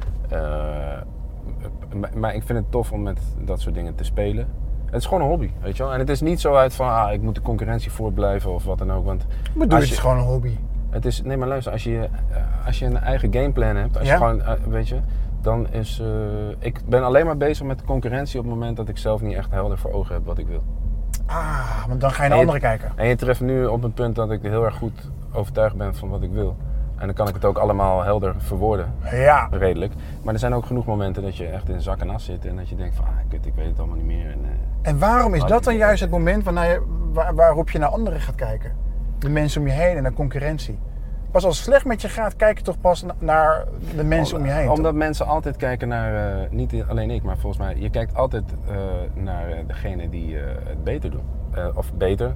Maar, maar ik vind het tof om met dat soort dingen te spelen. Het is gewoon een hobby, weet je wel. En het is niet zo uit van, ah, ik moet de concurrentie voortblijven of wat dan ook. Want Maar doe het is gewoon een hobby. Het is, nee, maar luister, als je, eh, als je een eigen gameplan hebt, als Ja. je gewoon, eh, weet je, dan is. eh, ik ben alleen maar bezig met concurrentie op het moment dat ik zelf niet echt helder voor ogen heb wat ik wil. Ah, want dan ga je naar anderen kijken. En je treft nu op een punt dat ik heel erg goed overtuigd ben van wat ik wil. En dan kan ik het ook allemaal helder verwoorden, Ja. redelijk. Maar er zijn ook genoeg momenten dat je echt in zak en as zit en dat je denkt van, ah, kut, ik weet het allemaal niet meer. En, eh, En waarom is dat dan juist het moment waarna je, waar, waarop je naar anderen gaat kijken? De mensen om je heen en naar concurrentie. Pas als het slecht met je gaat, kijk je toch pas na- naar de mensen om je heen. Omdat toch? mensen altijd kijken naar, eh, niet alleen ik, maar volgens mij, je kijkt altijd eh, naar degene die het beter doen. Of beter.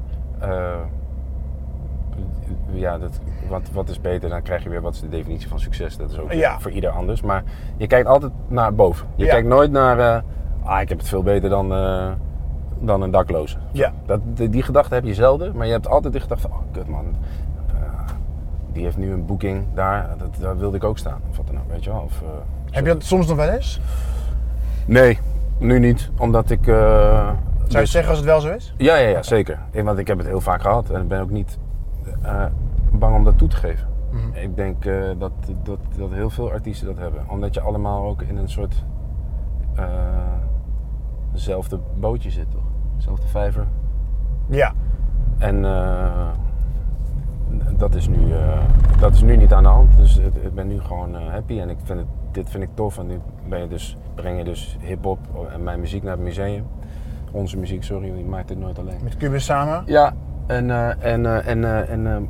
Eh, ja, dat, wat, wat is beter? Dan krijg je weer wat is de definitie van succes. Dat is ook Ja. voor ieder anders. Maar je kijkt altijd naar boven. Je Ja. kijkt nooit naar, eh, ah, ik heb het veel beter dan, eh, dan een dakloze. Ja. Dat, die, die gedachte heb je zelden, maar je hebt altijd de gedachte van, oh kut man, eh, die heeft nu een boeking daar, dat, daar wilde ik ook staan. Of wat dan ook, weet je wel. Of, eh, Heb je dat soms nog wel eens? Nee, nu niet, omdat ik... eh, Zou je dus- zeggen als het wel zo is? Ja, ja, ja, zeker. Eh, Want ik heb het heel vaak gehad en ik ben ook niet eh, bang om dat toe te geven. Mhm. Ik denk eh, dat, dat, dat heel veel artiesten dat hebben. Omdat je allemaal ook in een soort dezelfde bootje zit, toch? Dezelfde vijver. Ja. En dat, is nu, dat is nu niet aan de hand. Dus ik, ben nu gewoon happy en ik vind het, dit vind ik tof. En nu ben je dus, breng je dus hip-hop en mijn muziek naar het museum. Onze muziek, sorry, je maakt dit nooit alleen. Met Cubus samen? Ja, en, eh, en, eh, en, eh, en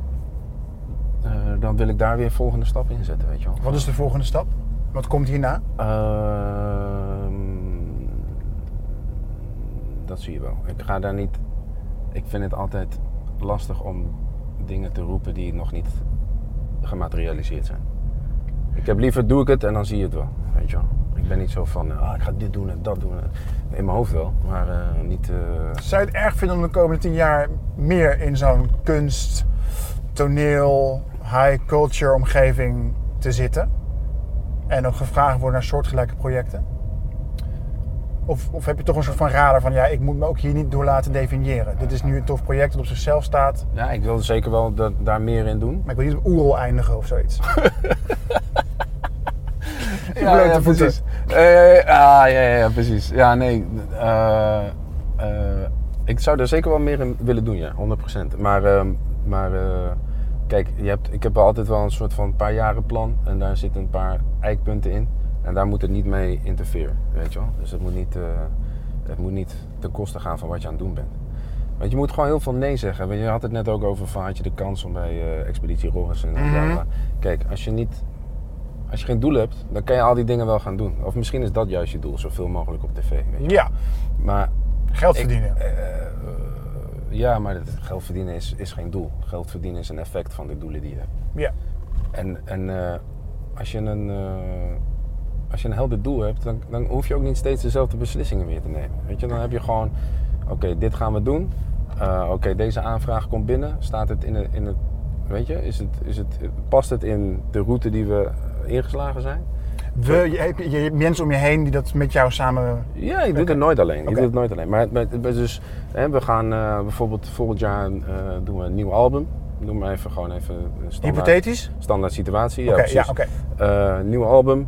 dan wil ik daar weer volgende stap in zetten, weet je wel. Wat is de volgende stap? Wat komt hierna? Ehm, dat zie je wel. Ik ga daar niet. Ik vind het altijd lastig om dingen te roepen die nog niet gematerialiseerd zijn. Ik heb liever doe ik het en dan zie je het wel. Weet je wel. Ik ben niet zo van, ah, ik ga dit doen en dat doen. In mijn hoofd wel, maar eh, niet. eh, Zou je het erg vinden om de komende tien jaar meer in zo'n kunst, toneel, high culture omgeving te zitten? En ook gevraagd worden naar soortgelijke projecten? Of, of heb je toch een soort van radar van ja, ik moet me ook hier niet door laten definiëren. Dit is nu een tof project dat op zichzelf staat, ja, ik wil zeker wel dat, daar meer in doen. maar ik wil niet op Oerol eindigen of zoiets. Ja, Blote ja, voeten. precies. Eh, ah, ja, ja, ja, precies. Ja, nee. eh, eh, ik zou er zeker wel meer in willen doen, ja, 100%. Maar, ehm, maar eh, kijk, je hebt, ik heb altijd wel een soort van paar jaren plan. En daar zitten een paar eikpunten in. En daar moet het niet mee interfereren, weet je wel. Dus het moet niet, eh, het moet niet ten koste gaan van wat je aan het doen bent. Want je moet gewoon heel veel nee zeggen. Je had het net ook over van had je de kans om bij eh, Expeditie Robinson en bla. Kijk, als je niet als je geen doel hebt, dan kan je al die dingen wel gaan doen. Of misschien is dat juist je doel, zoveel mogelijk op tv. Weet je. Ja, Maar geld verdienen. eh, eh, ja, maar geld verdienen is, is geen doel. Geld verdienen is een effect van de doelen die je hebt. Ja. En, en eh, als, je een, als je een helder doel hebt, dan, dan hoef je ook niet steeds dezelfde beslissingen meer te nemen. Weet je, dan heb je gewoon, oké, dit gaan we doen. Oké, deze aanvraag komt binnen. Staat het in, het in het, weet je, is het, is het, past het in de route die we ingeslagen zijn? We, je, hebt, je hebt mensen om je heen die dat met jou samen... Ja, je doet het nooit alleen. Oké. doet het nooit alleen. Maar, maar, dus, hè, we gaan eh, bijvoorbeeld volgend jaar eh, doen we een nieuw album. Doe maar even gewoon even standaard, Hypothetisch? standaard situatie. Oké, ja, ja, precies. Eh, nieuw album.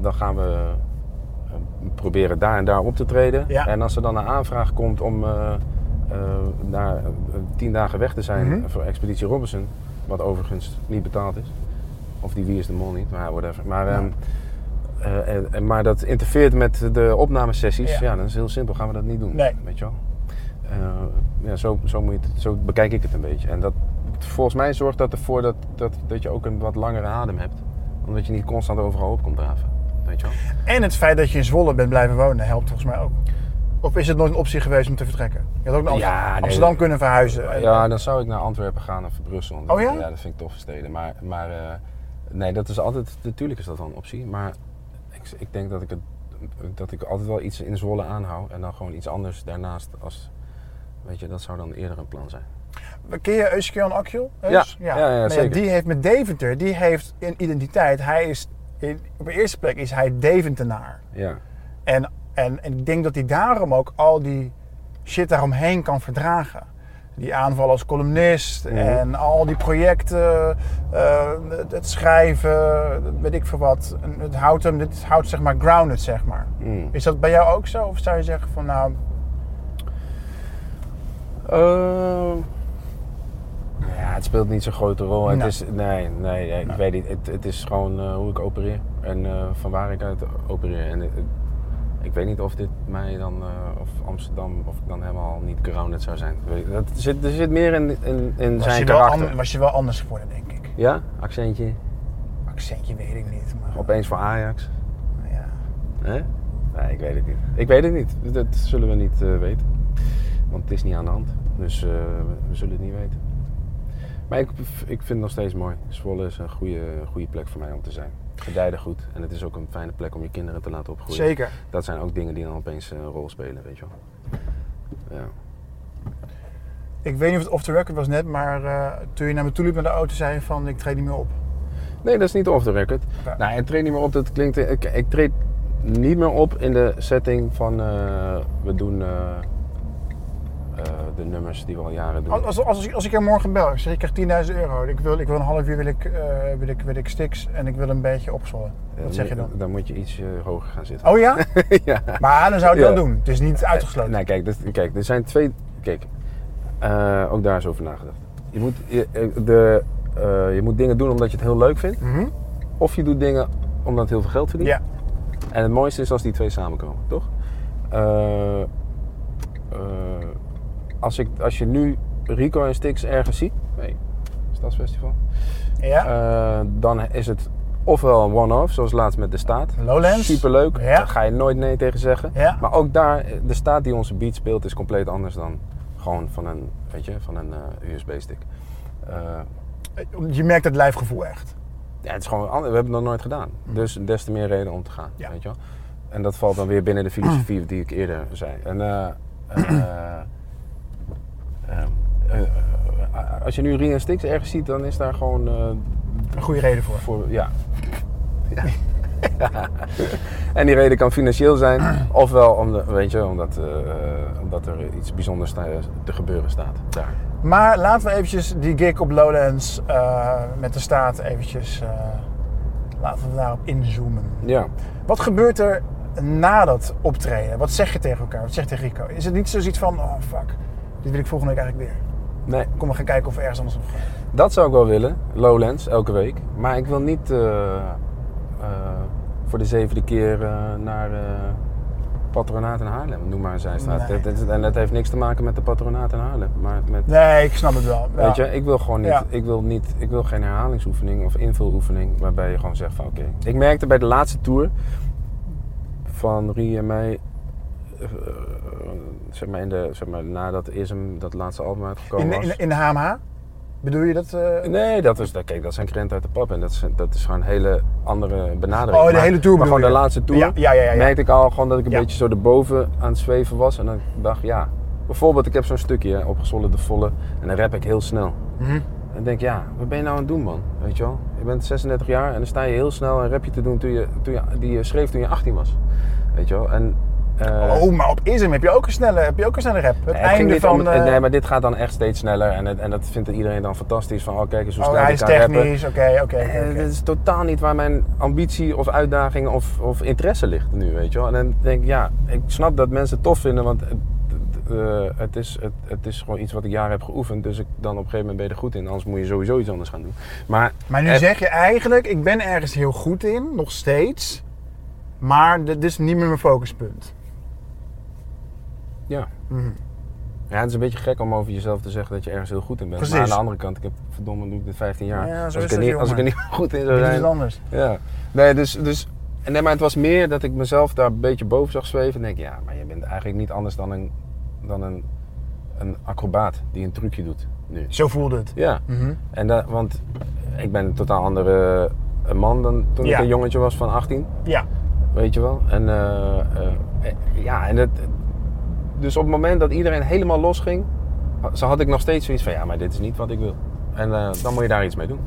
Dan gaan we proberen daar en daar op te treden. Ja. En als er dan een aanvraag komt om daar tien dagen weg te zijn Mhm. voor Expeditie Robinson, wat overigens niet betaald is. Of die Wie is de Mol niet, maar whatever. Maar, Ja. ehm, eh, en- maar dat interfereert met de opnamesessies. Ja. Ja. dan is het heel simpel. Gaan we dat niet doen. Nee. Weet je wel? Eh, ja, zo, zo, moet je het, zo bekijk ik het een beetje. En dat, volgens mij zorgt dat ervoor dat, dat, dat je ook een wat langere adem hebt. Omdat je niet constant overal op komt draven. Weet je wel? En het feit dat je in Zwolle bent blijven wonen helpt volgens mij ook. Of is het nooit een optie geweest om te vertrekken? Je had ook naar Ja, Amsterdam, nee, Amsterdam dat- kunnen verhuizen. En- Ja, dan zou ik naar Antwerpen gaan of Brussel. Oh ja? Ja, dat vind ik toffe steden. Maar, maar eh, nee, dat is altijd, natuurlijk is dat wel een optie. Maar ik, ik denk dat ik, het, dat ik altijd wel iets in Zwolle aanhoud. En dan gewoon iets anders daarnaast als, weet je, dat zou dan eerder een plan zijn. Ken je Euskean Akjol? Ja, ja, ja, Nou zeker. Die heeft met Deventer, die heeft een identiteit. Hij is, op de eerste plek is hij Deventenaar. Ja, En, en, en ik denk dat hij daarom ook al die shit daaromheen kan verdragen. Die aanval als columnist Mhm. en al die projecten, eh, het, het schrijven, weet ik veel wat. Het houdt hem, dit houdt zeg maar grounded, zeg maar. Mm. Is dat bij jou ook zo? Of zou je zeggen van nou, Ehm, ja, het speelt niet zo'n grote rol. Het Nee. is, nee, nee, ik Nee. weet niet. Het, het is gewoon eh, hoe ik opereer en eh, van waar ik uit opereer. En ik weet niet of dit mij dan, eh, of Amsterdam, of ik dan helemaal niet grounded zou zijn. Dat zit, er zit meer in, in, in Was zijn je, wel karakter. an- was je wel anders geworden, denk ik. Ja, accentje. Accentje weet ik niet, maar... Opeens voor Ajax. nou ja. Hè? Nee, ik weet het niet. Ik weet het niet. Dat zullen we niet eh, weten. Want het is niet aan de hand. Dus eh, we, we zullen het niet weten. Maar ik, ik vind het nog steeds mooi. Zwolle is een goede, goede plek voor mij om te zijn. Gedijden goed. En het is ook een fijne plek om je kinderen te laten opgroeien. Zeker. Dat zijn ook dingen die dan opeens eh, een rol spelen, weet je wel. Ja. Ik weet niet of het off the record was net, maar eh, toen je naar me toe liep met de auto zei je van ik treed niet meer op. Nee, dat is niet off the record. Nou, ik treed niet meer op. Dat klinkt. Ik, ik treed niet meer op in de setting van eh, we doen de nummers die we al jaren doen. Als, als, als, ik- als ik er morgen bel, ik zeg ik krijg 10.000 euro. Ik wil, ik wil een half uur wil ik, eh, wil ik, wil ik sticks en ik wil een beetje opzwollen. Ja, Wat zeg je dan? Dan moet je iets eh, hoger gaan zitten. Oh ja? ja. Maar dan zou ik Ja. wel doen. Het is niet uitgesloten. Nee, kijk, dit- kijk, er zijn twee. Kijk, eh, ook daar is over nagedacht. Je moet, je, eh, de, eh, je moet dingen doen omdat je het heel leuk vindt. Mhm. Of je doet dingen omdat het heel veel geld verdient. Ja. En het mooiste is als die twee samenkomen, toch? Als, ik, als je nu Rico en Stix ergens ziet, nee, Stadsfestival, Ja. eh, dan is het ofwel een one-off, zoals laatst met de staat. Lowlands. Superleuk, Ja. daar ga je nooit nee tegen zeggen. Ja. Maar ook daar, de staat die onze beat speelt, is compleet anders dan gewoon van een, weet je, van een eh, USB-stick. Eh, Je merkt het lijfgevoel echt. ja, het is gewoon, ander- we hebben het nog nooit gedaan. Dus des te meer reden om te gaan, Ja. weet je wel. En dat valt dan weer binnen de filosofie die ik eerder zei. En eh, eh, eh, eh, eh, als je nu Ring en ergens ziet, dan is daar gewoon eh, Een goede reden voor. voor, ja. ja. en die reden kan financieel zijn, ofwel omdat, weet je, omdat, eh, omdat er iets bijzonders te gebeuren staat daar. Maar laten we eventjes die gig op Lowlands eh, met de staat eventjes... eh, laten we daarop inzoomen. Ja. Wat gebeurt er na dat optreden? Wat zeg je tegen elkaar? Wat zeg je tegen Rico? Is het niet zoiets van, oh fuck, dit wil ik volgende week eigenlijk weer. Nee, Kom maar gaan kijken of we ergens anders nog gaan. Dat zou ik wel willen, Lowlands, elke week. Maar ik wil niet eh, eh, voor de zevende keer eh, naar Patronaat in Haarlem, noem maar een. Nee. Dat- en dat heeft niks te maken met de Patronaat in Haarlem. Maar met, Nee, ik snap het wel. Ja. weet je, ik wil gewoon niet, Ja. ik wil niet, ik wil geen herhalingsoefening of invuloefening waarbij je gewoon zegt van oké. Ik merkte bij de laatste tour van Rie en mij, zeg maar, in de, zeg maar nadat Ism dat laatste album uitgekomen in, was. in, in de HMH? Bedoel je dat? eh? Nee, dat, is, dat, kijk, dat zijn krenten uit de pap en dat is, dat is gewoon een hele andere benadering. Oh, de Maar- hele tour Maar gewoon de laatste tour Ja, ja, ja, ja, merkte ik al gewoon dat ik een beetje zo erboven aan het zweven was. En dan dacht ja, bijvoorbeeld ik heb zo'n stukje hè, opgezwollen de volle en dan rap ik heel snel. Mhm. En dan denk ja, wat ben je nou aan het doen man? Weet je wel? Je bent 36 jaar en dan sta je heel snel een rapje te doen toen je, toen je, die je schreef toen je 18 was. Weet je wel? En, eh, Oh, maar op Ism heb je ook een snelle, heb je ook een snelle rap. Het Nee, einde van... om eh, nee, maar dit gaat dan echt steeds sneller. En, het- en dat vindt iedereen dan fantastisch. Van, oh kijk eens hoe oh, snel hij ik is kan technisch, oké, Eh, oké. Dit is totaal niet waar mijn ambitie of uitdaging of, of interesse ligt nu, weet je wel. En dan denk ik, ja, ik snap dat mensen het tof vinden, want het, het, het, is, het, het is gewoon iets wat ik jaren heb geoefend. Dus ik, dan op een gegeven moment ben je er goed in, anders moet je sowieso iets anders gaan doen. Maar, Maar nu zeg je eigenlijk, ik ben ergens heel goed in, nog steeds. Maar dit is niet meer mijn focuspunt. Ja. Mhm. Ja, het is een beetje gek om over jezelf te zeggen dat je ergens heel goed in bent. Precies. Maar aan de andere kant, ik heb verdomme doe ik dit 15 jaar. Ja, als, is ik er dat, niet, als ik er jongen. niet goed in zou is zijn, iets anders. Ja, nee, dus, dus nee, maar het was meer dat ik mezelf daar een beetje boven zag zweven. En denk, ja, maar je bent eigenlijk niet anders dan een, dan een, een acrobaat die een trucje doet nu. Zo voelde het. Ja, Mhm. en dat, want ik ben een totaal andere eh, man dan toen Ja. ik een jongetje was van 18, Ja. weet je wel. En eh, eh, ja, en het, dus op het moment dat iedereen helemaal losging, had ik nog steeds zoiets van, ja, maar dit is niet wat ik wil. En eh, dan moet je daar iets mee doen.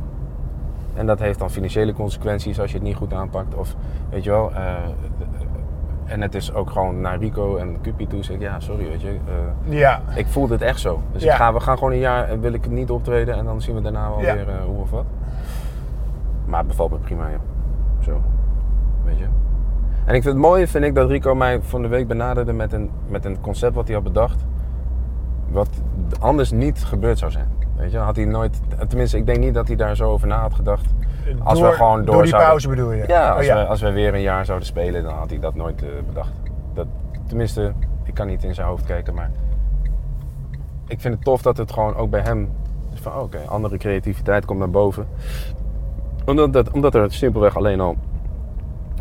En dat heeft dan financiële consequenties als je het niet goed aanpakt. Of weet je wel. eh, en het is ook gewoon naar Rico en Cupie toe. Zeg ik, ja, sorry, weet je. eh, Ja. ik voelde het echt zo. Dus Ja. ik ga, we gaan gewoon een jaar en wil ik niet optreden. En dan zien we daarna wel Ja. weer eh, hoe of wat. Maar het bevalt me prima, ja. Zo. Weet je. En ik vind het mooie vind ik dat Rico mij van de week benaderde met een, met een concept wat hij had bedacht. Wat anders niet gebeurd zou zijn. Weet je, had hij nooit. Tenminste, ik denk niet dat hij daar zo over na had gedacht. Als we gewoon door Door die zouden- pauze bedoel je? Ja, Oh, als, We, als we weer een jaar zouden spelen, dan had hij dat nooit eh, bedacht. Dat, tenminste, ik kan niet in zijn hoofd kijken, maar ik vind het tof dat het gewoon ook bij hem is van, oké, andere creativiteit komt naar boven. Omdat, dat, omdat er simpelweg alleen al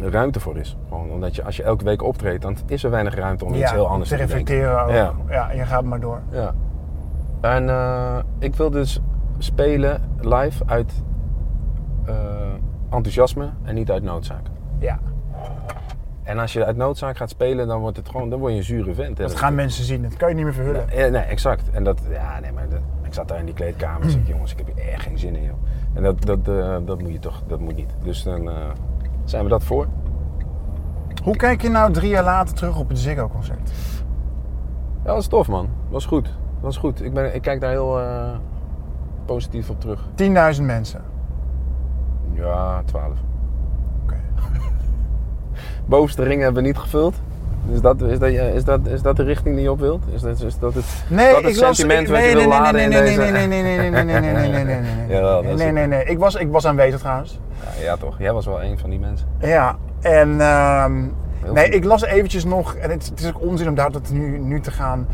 ruimte voor is. Gewoon omdat je, als je elke week optreedt, dan is er weinig ruimte om iets heel anders te te reflecteren. Ja. Je gaat maar door. Ja. En eh, ik wil dus spelen live uit eh, enthousiasme en niet uit noodzaak. Ja. En als je uit noodzaak gaat spelen, dan wordt het gewoon, dan word je een zure vent. Dat gaan mensen zien, dat kan je niet meer verhullen. Nee, nee, exact. En dat, ja, nee, maar dat- ik zat daar in die kleedkamer en jongens, ik heb hier echt geen zin in, joh. En dat, dat, eh, dat moet je toch, dat moet niet. Dus dan zijn we dat voor. Hoe kijk je nou drie jaar later terug op het Ziggo-concert? Ja, dat was tof, man. Was goed. Was goed. Ik, ben, ik kijk daar heel eh, positief op terug. 10.000 mensen. Ja, 12. Oké. Bovenste ringen hebben we niet gevuld. Is dat, is, dat, is, dat, is dat de richting die je op wilt? Is dat, is dat het, Nee, dat het ik sentiment wat nee, je nee, wil nee, nee, in nee, deze... nee, nee, nee, nee, nee, nee, nee, nee, nee, nee, nee, nee, nee. Nee, het. nee, nee. Ik was, ik was aanwezig trouwens. Ja, ja, toch. Jij was wel een van die mensen. Ja, en ehm, Heel nee, ik las eventjes nog, en het, het is ook onzin om daar nu, nu te gaan,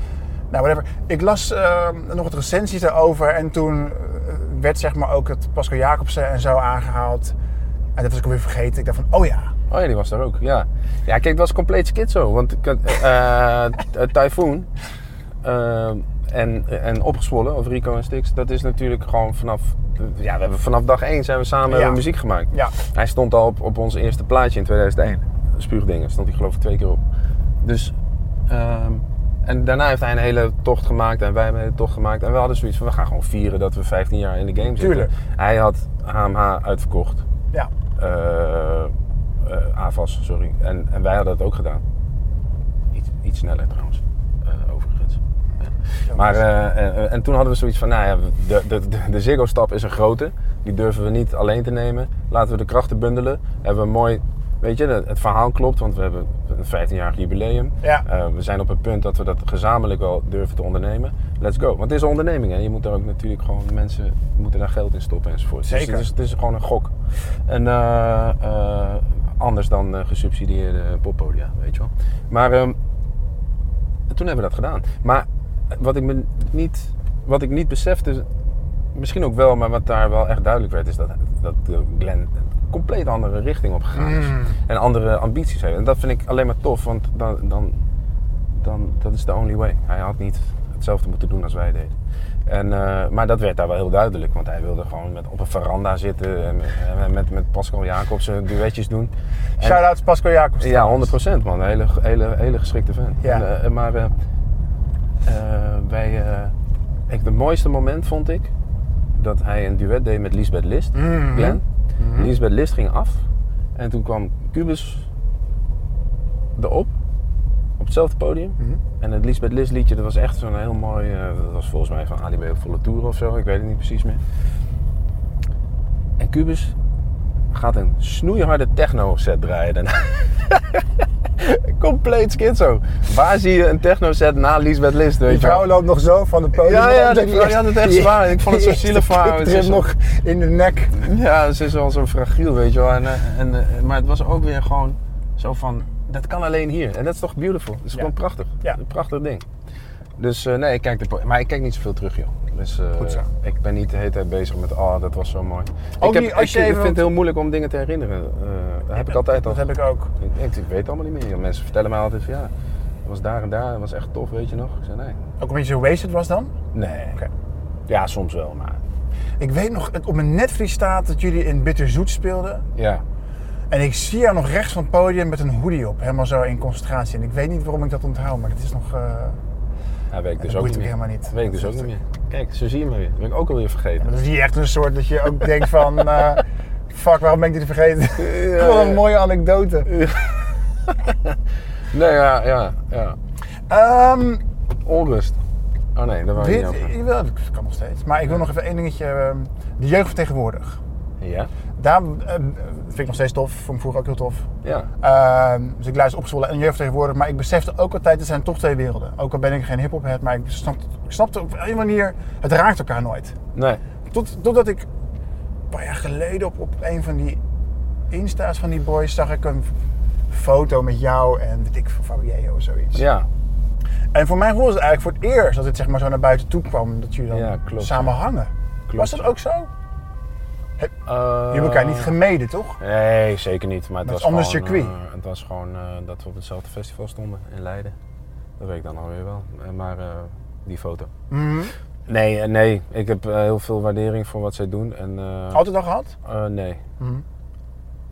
nou whatever. Ik las ehm, nog wat recensies daarover en toen eh, werd zeg maar ook het Pascal Jacobsen en zo aangehaald. En dat was ik alweer vergeten. Ik dacht van, oh ja, Oh ja, die was daar ook. Ja, ja kijk, het was compleet. Want ik had, eh, eh, Typhoon eh, en, en Opgezwollen, of Rico en Stix, dat is natuurlijk gewoon vanaf... Ja, we hebben vanaf dag één zijn we samen Ja. muziek gemaakt. ja, Hij stond al op, op ons eerste plaatje in 2001. Spuugdingen stond hij geloof ik twee keer op. Dus, ehm, en daarna heeft hij een hele tocht gemaakt en wij hebben een hele tocht gemaakt. En we hadden zoiets van, we gaan gewoon vieren dat we 15 jaar in de game zitten. Tuurlijk. Hij had HMH uitverkocht. ja. Eh eh, AVAS, sorry. En, en wij hadden het ook gedaan. Iets, iets sneller trouwens, eh, overigens. Ja. Maar, en toen hadden we zoiets van, nou ja, de, de, de, Ziggo-stap is een grote. Die durven we niet alleen te nemen. Laten we de krachten bundelen. Hebben we een mooi, weet je, het, verhaal klopt, want we hebben een 15-jarig jubileum. Ja. We zijn op het punt dat we dat gezamenlijk wel durven te ondernemen. Let's go. Want het is een onderneming, hè. Je moet daar ook natuurlijk gewoon, mensen moeten daar geld in stoppen enzovoort. Dus Zeker. het is, het is gewoon een gok. En eh, eh, anders dan eh, gesubsidieerde poppodia, weet je wel. Maar ehm, toen hebben we dat gedaan. Maar wat ik, me niet, wat ik niet besefte, misschien ook wel, maar wat daar wel echt duidelijk werd, is dat, dat Glenn een compleet andere richting op gegaan is. Mm. En andere ambities heeft. En dat vind ik alleen maar tof, want dan, dan, dan dat is the only way. Hij had niet hetzelfde moeten doen als wij deden. En, eh, maar dat werd daar wel heel duidelijk, want hij wilde gewoon met, op een veranda zitten en met, met, met Pascal Jacobsen duetjes doen. En- Shout-out Pascal Jacobs. ja, 100% man. Een hele, hele, hele geschikte fan. Ja. En, eh, maar eh, eh, wij, eh, ik, het mooiste moment vond ik dat hij een duet deed met Lisbeth List. Glenn. Mhm. Lisbeth List ging af en toen kwam Cubus erop, op hetzelfde podium. Mhm. En het Lisbeth List liedje, dat was echt zo'n heel mooi, eh, dat was volgens mij van Ali B op volle tour of zo, ik weet het niet precies meer. En Cubus gaat een snoeiharde techno set draaien daarna. Compleet schizo. Waar zie je een techno set na Lisbeth List, weet Die vrouw loopt nog zo van de podium. Ja, ja, die vrouw had het echt zwaar. Ik vond het zo zielig voor haar. Het Het is nog in de nek. Ja, ze is wel zo fragiel, weet je wel. En, eh, en, eh, maar het was ook weer gewoon zo van, dat kan alleen hier. En dat is toch beautiful? Dat is Ja. gewoon prachtig. Ja. Een prachtig ding. Dus eh, nee, ik kijk de maar ik kijk niet zoveel terug, joh. Dus eh, Goed zo. ik ben niet de hele tijd bezig met, oh, dat was zo mooi. Ook ik, heb, niet als ik, je ik vind het heel moeilijk om dingen te herinneren. Eh, dat heb ik altijd al. Dat heb ik ook. Ik, ik, ik weet het allemaal niet meer. Mensen vertellen mij altijd van, ja, dat was daar en daar, dat was echt tof, weet je nog? Ik zei, nee. Ook omdat je zo wasted was dan? Nee. Ja, soms wel, maar Ik weet nog, het op mijn netvlies staat dat jullie in Bitterzoet speelden. ja. En ik zie jou nog rechts van het podium met een hoodie op. Helemaal zo in concentratie. En ik weet niet waarom ik dat onthoud, maar dat is nog... eh, Ja, weet ik dus dat ook niet meer. helemaal niet. Weet ik dus ook niet meer. Kijk, zo zie je me weer. Dat ben ik ook alweer vergeten. Dan zie je echt een soort dat je ook denkt van... eh, fuck, waarom ben ik dit vergeten? Ja, Wat een mooie anekdote. Nee, ja, ja, ja. Ehm, Onrust. Oh nee, daar wou je dit, niet over. jawel, dat kan nog steeds. Maar ik wil nog even één dingetje. ehm, de jeugd van tegenwoordig. Ja? Daar eh, vind ik nog steeds tof. Vond ik vroeger ook heel tof. Ja. Ehm, dus ik luister opgezwollen en jeugd tegenwoordig. Maar ik besefte ook altijd, het zijn toch twee werelden. Ook al ben ik geen hip-hop head, maar ik, snap, ik snapte op een manier, het raakt elkaar nooit. Nee. Tot, totdat ik een paar jaar geleden op, op een van die insta's van die boys zag ik een foto met jou en weet ik van Fabio of zoiets. Ja. En voor mij was het eigenlijk voor het eerst dat het zeg maar zo naar buiten toe kwam dat jullie dan Ja, klopt. samen hangen. Klopt. Was dat ook zo? Je Uh, hebt elkaar niet gemeden, toch? Nee, zeker niet. Maar het was ander gewoon, circuit. eh, het was gewoon eh, dat we op hetzelfde festival stonden in Leiden. Dat weet ik dan alweer wel. Eh, maar eh, die foto. Mhm. Nee, eh, nee. Ik heb eh, heel veel waardering voor wat zij doen. En, eh, Altijd al gehad? eh, nee. Mhm.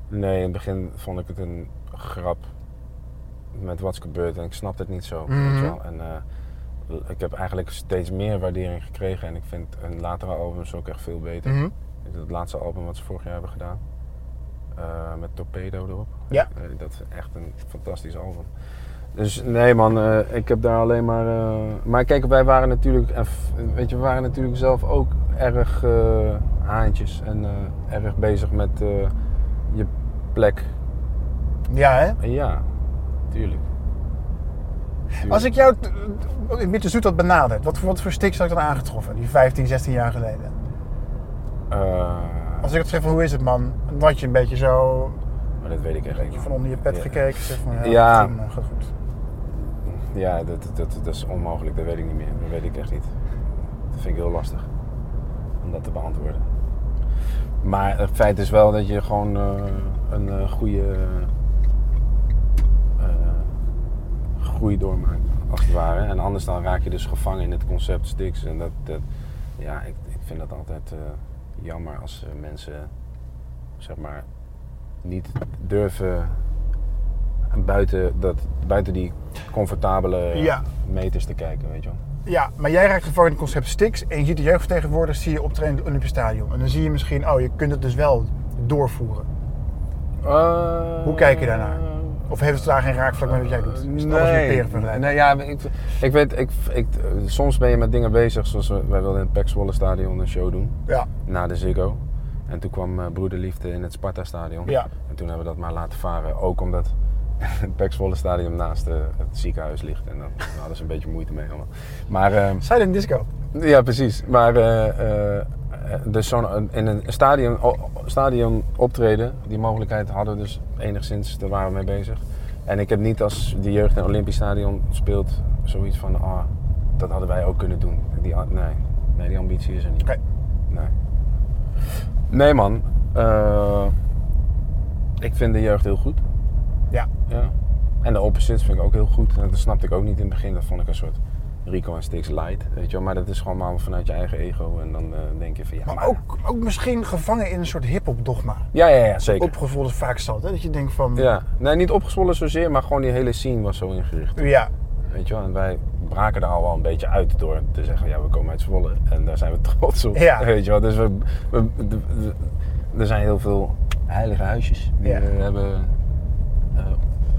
Nee, in het begin vond ik het een grap met wat is gebeurd en ik snapte het niet zo. Mhm. Weet je wel. En eh, ik heb eigenlijk steeds meer waardering gekregen en ik vind een latere albums ook echt veel beter. Het laatste album wat ze vorig jaar hebben gedaan. eh, met Torpedo erop. Ja. Eh, dat is echt een fantastisch album. Dus nee man, eh, ik heb daar alleen maar... maar kijk, wij waren natuurlijk... Weet je, we waren natuurlijk zelf ook erg haantjes. En erg bezig met je plek. Ja, hè? Ja, tuurlijk. Tuurlijk. Als ik jou in Zoet had benaderd, wat, voor- wat voor sticks had ik dan aangetroffen? Die 15, 16 jaar geleden. Eh, Als ik had gezegd van hoe is het man? Dan had je een beetje zo maar dat weet ik echt niet. van onder je pet Ja. gekeken. Zeg van, ja, Ja. prima, gaat goed. Ja, dat, dat, dat is onmogelijk. Dat weet ik niet meer. Dat weet ik echt niet. Dat vind ik heel lastig. Om dat te beantwoorden. Maar het feit is wel dat je gewoon eh, een eh, goede groei doormaakt. Als het ware. En anders dan raak je dus gevangen in het concept sticks. En dat, dat ja, ik, ik vind dat altijd jammer als eh, mensen zeg maar niet durven buiten, dat, buiten die comfortabele Ja. meters te kijken, weet je wel. Ja, maar jij raakt gevangen in het concept sticks en je ziet de jeugdvertegenwoordigers zie je optreden in het Olympisch Stadion. En dan zie je misschien, oh je kunt het dus wel doorvoeren. Hoe kijk je daarnaar? Of heeft het daar geen raakvlak met wat jij doet? Is vergelijken? nee, ja, ik, ik weet, ik, ik, soms ben je met dingen bezig, zoals wij wilden in het Pek Zwolle stadion een show doen, Ja, na de Ziggo. En toen kwam eh, Broederliefde in het Sparta stadion. Ja. En toen hebben we dat maar laten varen, ook omdat het Zwolle stadion naast eh, het ziekenhuis ligt. En dan hadden ze een beetje moeite mee allemaal. Maar... ehm, silent disco. Ja, precies. Maar eh, dus zo'n, in een stadion, stadion optreden, die mogelijkheid hadden we dus enigszins, daar waren we mee bezig. En ik heb niet als de jeugd in een Olympisch Stadion speelt, zoiets van, ah, dat hadden wij ook kunnen doen. Die, nee, nee, die ambitie is er niet. Nee. Nee man, Eh, ik vind de jeugd heel goed. Ja. Ja. En de opposites vind ik ook heel goed. En dat snapte ik ook niet in het begin. Dat vond ik een soort Rico en Stix light. Weet je wel. Maar dat is gewoon maar vanuit je eigen ego. En dan eh, denk je van ja. Maar ook, ook misschien gevangen in een soort hip-hop dogma. Ja, ja, ja, zeker. Is vaak zat, hè? Dat je denkt van, Ja. Nee, niet opgezwollen zozeer, maar gewoon die hele scene was zo ingericht. ja, Weet je wel. En wij braken er al wel een beetje uit door te zeggen, ja, we komen uit Zwolle. En daar zijn we trots op. Ja. Weet je wel. Dus we, we, de- de- er zijn heel veel heilige huisjes die Ja. we hebben eh,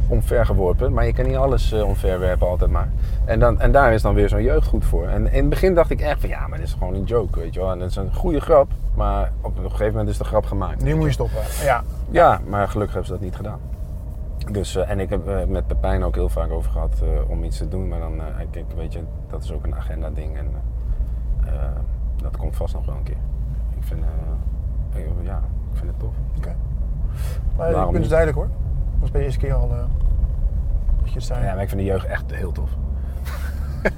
omvergeworpen. Maar je kan niet alles eh, omverwerpen altijd maar. En, dan, en daar is dan weer zo'n jeugd goed voor. En in het begin dacht ik echt van ja, maar dit is gewoon een joke, weet je wel. En het is een goede grap, maar op een gegeven moment is de grap gemaakt. nu moet je stoppen. Ja, Ja, maar gelukkig hebben ze dat niet gedaan. Dus, eh, en ik heb eh, met Pepijn ook heel vaak over gehad eh, om iets te doen. Maar dan, ik, ik- weet je, dat is ook een agenda ding. En dat komt vast nog wel een keer. Ik vind, ja, ik vind het tof. oké. Maar je is niet? duidelijk hoor. Dat was bij de eerste keer al eh, dat je het zei. Ja, maar ik vind de jeugd echt heel tof.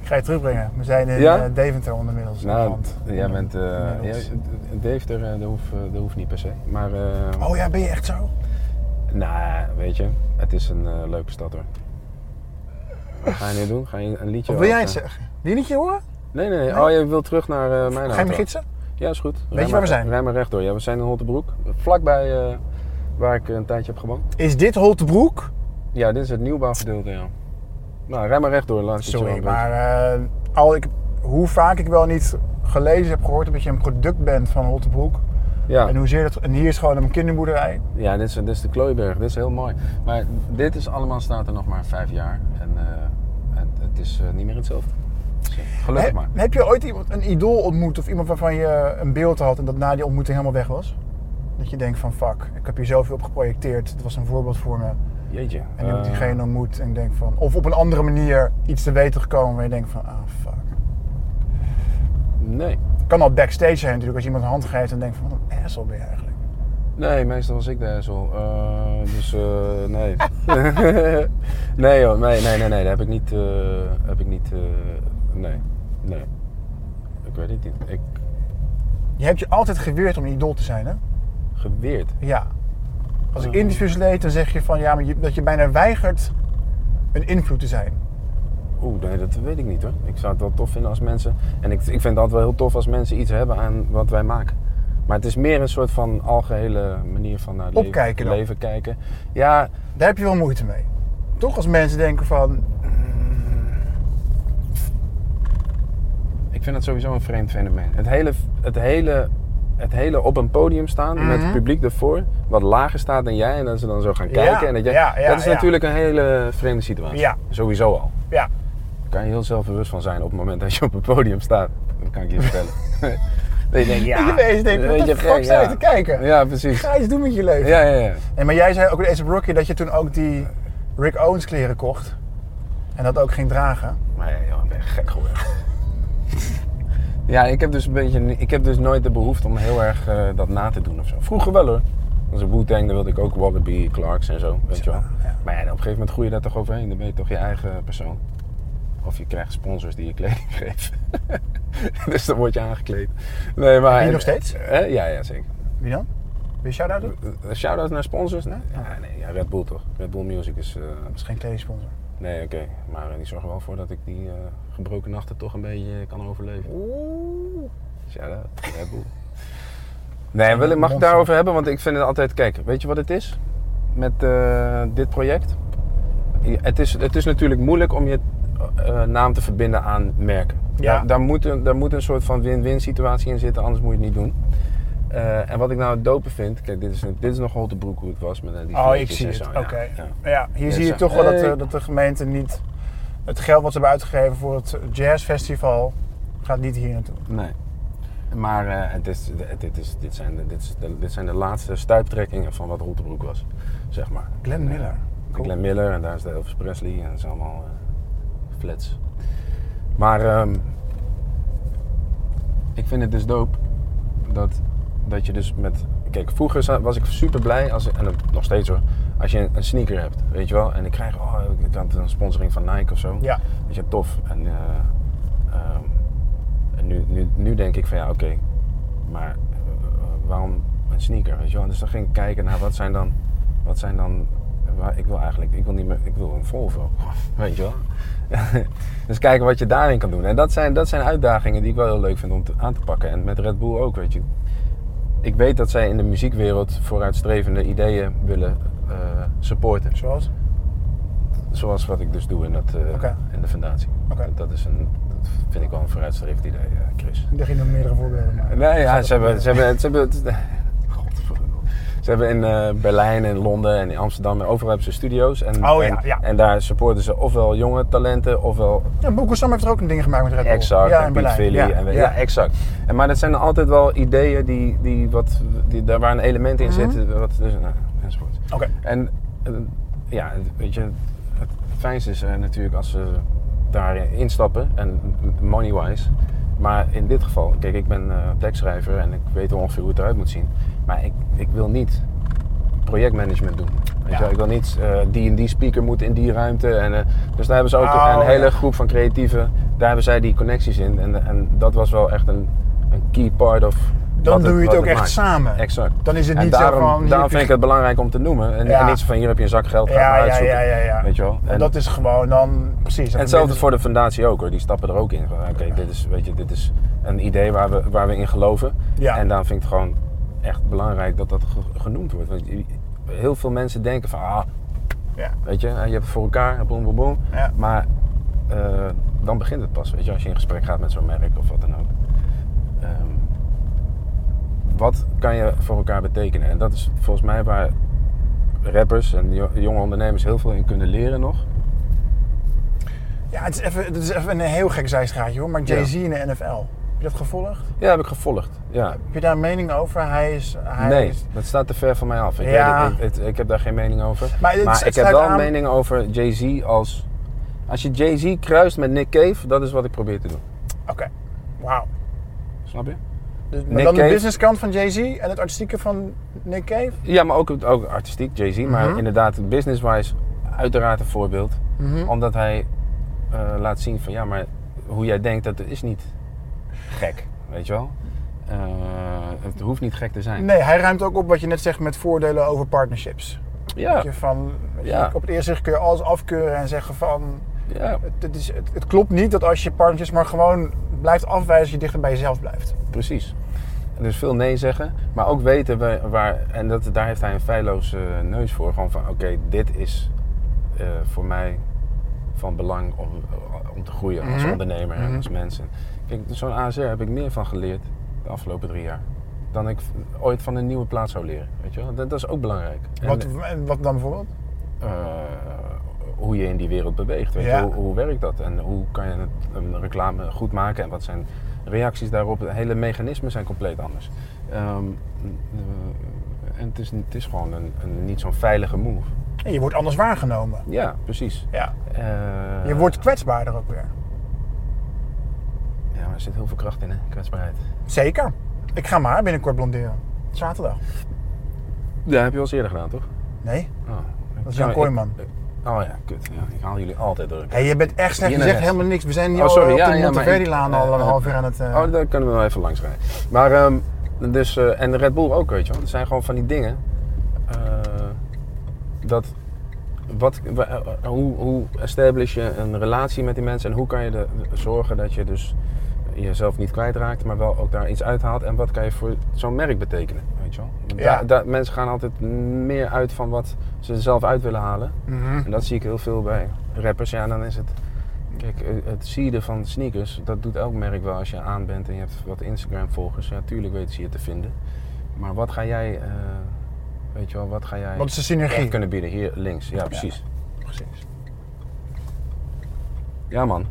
Ik ga je terugbrengen. We zijn in Ja? eh, Deventer ondermiddels. Nou, jij bent, ja, Deventer, dat hoeft, dat hoeft niet per se. Maar, eh, Oh ja, ben je echt zo? nou, weet je, het is een leuke stad hoor. Wat ga je nu doen? Ga je een liedje Of wil jij het zeggen? Wil je niet je horen? Nee, nee, nee. Oh, je wilt terug naar mijn Ga je me gidsen? Ja, is goed. je waar we zijn? Rij maar rechtdoor. Ja, we zijn in Holtebroek. Vlakbij waar ik een tijdje heb gewoond. Is dit Holtebroek? Ja, dit is het nieuwbouwgedeelte, ja. Nou, rij maar rechtdoor. Laat Sorry, maar eh, al ik, hoe vaak ik wel niet gelezen heb gehoord dat je een product bent van Holtebroek. Ja, En, hoezeer dat, en hier is gewoon een kinderboerderij. ja dit, is, dit is de Klooiberg. Dit is heel mooi. Maar dit is allemaal staat er nog maar vijf jaar. En eh, het, het is eh, niet meer hetzelfde. Dus, gelukkig maar. heb je ooit iemand, een idool ontmoet of iemand waarvan je een beeld had en dat na die ontmoeting helemaal weg was? Dat je denkt van fuck, ik heb hier zoveel op geprojecteerd. Het was een voorbeeld voor me. Jeetje. En nu heb ik Eh, diegene ontmoet en ik denk van... Of op een andere manier iets te weten gekomen waar je denkt van ah fuck. Nee. Het kan al backstage zijn natuurlijk als je iemand een hand geeft en denkt van wat een asshole ben je eigenlijk. Nee, meestal was ik de asshole. Eh, dus eh, nee. nee joh, nee, nee, nee, nee. Dat heb ik niet, heb ik niet, nee, nee. Ik weet het niet. Ik, Je hebt je altijd geweerd om een idool te zijn hè? Geweerd. Ja. Als ik interviews lees dan zeg je van ja, maar je, dat je bijna weigert een invloed te zijn. Oeh, nee, dat weet ik niet hoor. Ik zou het wel tof vinden als mensen. En ik, ik vind het altijd wel heel tof als mensen iets hebben aan wat wij maken. Maar het is meer een soort van algehele manier van naar het leven, Opkijken dan? leven kijken. Ja, Daar heb je wel moeite mee. Toch als mensen denken van ik vind dat sowieso een vreemd fenomeen. Het hele, het hele, het hele op een podium staan met Mhm. het publiek ervoor, wat lager staat dan jij, en dat ze dan zo gaan Ja, kijken. En dat, jij, ja, ja, dat is ja. natuurlijk een hele vreemde situatie. Ja. Sowieso al. ja, Daar kan je heel zelfbewust van zijn op het moment dat je op een podium staat. Dat kan ik je vertellen. dat je denkt, ja. Dat je denkt, wat de fuck gek, sta je ja. te kijken? Ja, precies. ga iets doen met je leven. Ja, ja, ja. Nee, maar jij zei ook in Rookie dat je toen ook die Rick Owens kleren kocht. En dat ook ging dragen. Maar ja, joh, ik ben gek geworden. Ja, ik heb dus een beetje, ik heb dus nooit de behoefte om heel erg eh, dat na te doen of zo. Vroeger wel hoor. Als een Wu-Tang, dan wilde ik ook Wallaby, Clarks en zo, weet je wel. Ja. Maar ja, op een gegeven moment groei je daar toch overheen. Dan ben je toch je eigen persoon. Of je krijgt sponsors die je kleding geven. dus dan word je aangekleed. Nee, maar... Ben je nog steeds? Eh, ja, ja, zeker. Wie dan? Wil je shout-out doen? Uh, Shout-out naar sponsors? Nee? Ja, nee, ja, Red Bull toch. Red Bull Music is... eh, Dat is geen kledingsponsor. Nee, oké. Maar die zorgen wel voor dat ik die eh, gebroken nachten toch een beetje kan overleven. Oeh. Shout-out, Red Bull. Nee, wil, ik- mag ik daarover hebben? Want ik vind het altijd... Kijk, weet je wat het is? Met eh, dit project? Je- Het is, het is natuurlijk moeilijk om je eh, naam te verbinden aan merken. Ja. Daar, daar, moet een, daar moet een soort van win-win situatie in zitten, anders moet je het niet doen. Eh, en wat ik nou het dope vind... Kijk, dit is, dit is nog Holtebroek hoe het was met eh, die Oh, ik zie het. Oké. Ja, Ja, ja. hier zie je zo. toch wel dat, de, dat de gemeente niet... Het geld wat ze hebben uitgegeven voor het jazzfestival gaat niet hier naartoe. Nee. Maar eh, het is, het- dit, is, dit, zijn de, dit, is de- dit zijn de laatste stuiptrekkingen van wat Holtebroek was, zeg maar. Glenn Miller. Cool. Glenn Miller en daar is de Elvis Presley en dat is allemaal eh, flats. Maar ehm, ik vind het dus dope dat, dat je dus met... Kijk, vroeger was ik super blij, als, en nog steeds hoor, als je een, sneaker hebt, weet je wel. En ik krijg, oh, ik had een sponsoring van Nike of zo. Ja. Weet je, tof. En, eh, ehm, en nu, nu, nu denk ik van ja, oké, maar eh, waarom een sneaker, weet je wel? Dus dan ging ik kijken naar wat zijn dan, wat zijn dan, waar, ik wil eigenlijk, ik wil niet meer, ik wil een Volvo, weet je wel? dus kijken wat je daarin kan doen. En dat zijn, dat zijn uitdagingen die ik wel heel leuk vind om te, aan te pakken. En met Red Bull ook, weet je. Ik weet dat zij in de muziekwereld vooruitstrevende ideeën willen eh, supporten. Zoals? Zoals wat ik dus doe in, dat, eh, in de fundatie. Dat, is een, dat vind ik wel een vooruitstrevend idee, eh, Chris. Ik dacht je nog meerdere voorbeelden. Maar Nee, ja, ze hebben, ze hebben, ze hebben. Ze hebben in eh, Berlijn en Londen en in Amsterdam, en overal hebben ze studio's. En, Oh, en, ja. en daar supporten ze ofwel jonge talenten, ofwel Ja, Boeko Sam heeft er ook een ding gemaakt met Red Bull. Exact, ja, en Piet Berlijn. Villy. Ja, en, exact. En, maar dat zijn altijd wel ideeën die, die wat, die, daar waar een element in Mhm. zit. Wat, dus, nou, enzovoort. Oké. En eh, ja, weet je, het fijnste is eh, natuurlijk als ze daarin instappen en money-wise. Maar in dit geval, kijk, ik ben tekstschrijver en ik weet ongeveer hoe het eruit moet zien. Maar ik, ik wil niet projectmanagement doen. Weet Ja. je wel? Ik wil niet eh, die en die speaker moet in die ruimte. En, eh, dus daar hebben ze ook Oh, een hele ja. groep van creatieven. Daar hebben zij die connecties in. En, en dat was wel echt een, een key part of. Dan doe je het ook echt samen. Exact. Dan is het En niet daarom, zo van... daarom vind ik het belangrijk om te noemen. En, Ja. en niet zo van hier heb je een zak geld, ga Ja, uitzoeken. ja, ja, ja. Weet je wel? En dat is gewoon dan... Precies. en hetzelfde voor de fundatie ook hoor. Die stappen er ook in. Oké, dit is, weet je, dit is een idee waar we, waar we in geloven. Ja. En dan vind ik het gewoon echt belangrijk dat dat ge- genoemd wordt. Want heel veel mensen denken van, ah, Ja. weet je, je hebt het voor elkaar, boem, boem, boem. Ja. Maar eh, dan begint het pas, weet je, als je in gesprek gaat met zo'n merk of wat dan ook. Ehm, wat kan je voor elkaar betekenen? En dat is volgens mij waar rappers en jo- jonge ondernemers heel veel in kunnen leren nog. Ja, het is even, het is even een heel gek zijstraatje hoor, maar Jay-Z in de NFL. Je dat gevolgd? Ja, heb ik gevolgd. Ja. Heb je daar een mening over? Hij is... Hij nee, is- dat staat te ver van mij af. Ik, Ja. weet het, ik, heb daar geen mening over. Maar het- maar het ik heb wel aan- een mening over Jay-Z als... Als je Jay-Z kruist met Nick Cave, dat is wat ik probeer te doen. Oké, wauw. Snap je? Dus, maar Nick dan de businesskant van Jay-Z en het artistieke van Nick Cave? Ja, maar ook, ook artistiek, Jay-Z. Maar Mhm. inderdaad, business-wise, uiteraard een voorbeeld. Mhm. Omdat hij eh, laat zien van, ja, maar hoe jij denkt, dat is niet gek. Weet je wel? Eh, het hoeft niet gek te zijn. Nee, hij ruimt ook op wat je net zegt met voordelen over partnerships. Ja, Dat je van, Ja. Op het eerste zicht kun je alles afkeuren en zeggen van... ja, Het, het is, het, het klopt niet dat als je partnerships maar gewoon blijft afwijzen... je dichter bij jezelf blijft. precies. Dus veel nee zeggen, maar ook weten we waar, en dat, daar heeft hij een feilloze neus voor. Gewoon van, oké, dit is eh, voor mij van belang om, om te groeien als Mhm. ondernemer en Mhm. als mensen. Zo'n ASR heb ik meer van geleerd de afgelopen drie jaar. Dan ik ooit van een nieuwe plaats zou leren. Weet je wel? Dat, dat is ook belangrijk. Wat, en wat dan bijvoorbeeld? eh, hoe je in die wereld beweegt. Weet Ja. je? Hoe, hoe werkt dat? En hoe kan je het, een reclame goed maken? En wat zijn reacties daarop? De hele mechanismen zijn compleet anders. Ehm, eh, en het is, het is gewoon een, een, niet zo'n veilige move. En je wordt anders waargenomen. Ja, precies. Ja. Eh, Je wordt kwetsbaarder ook weer. Maar er zit heel veel kracht in, hè? Kwetsbaarheid. Zeker. Ik ga maar binnenkort blonderen. Zaterdag. Ja, heb je wel eens eerder gedaan, toch? Nee, Oh. dat is Jan Ja, Kooijman. ik- Oh ja, kut. Ja, ik haal jullie altijd door. Hey, je bent echt slecht. Je zegt helemaal niks. We zijn hier Oh, al sorry. op Ja, de ja, Monteverdi-laan ik- al een eh, half uur aan het... eh, Oh, daar kunnen we wel even langs rijden. Maar, ehm, dus, eh, en de Red Bull ook, weet je wel. Het zijn gewoon van die dingen. eh, dat, wat, wa- eh, hoe, hoe establish je een relatie met die mensen en hoe kan je er zorgen dat je dus jezelf niet kwijtraakt, maar wel ook daar iets uithaalt. En wat kan je voor zo'n merk betekenen, weet je wel. Ja. Mensen gaan altijd meer uit van wat ze zelf uit willen halen. mhm. En dat zie ik heel veel bij rappers. Ja, dan is het. Kijk, het seeden van sneakers, dat doet elk merk wel als je aan bent en je hebt wat Instagram-volgers. Ja, tuurlijk weten ze je te vinden. Maar wat ga jij, eh, weet je wel, wat ga jij Wat is de synergie? kunnen bieden? Hier links, ja, precies. Precies. Ja, man.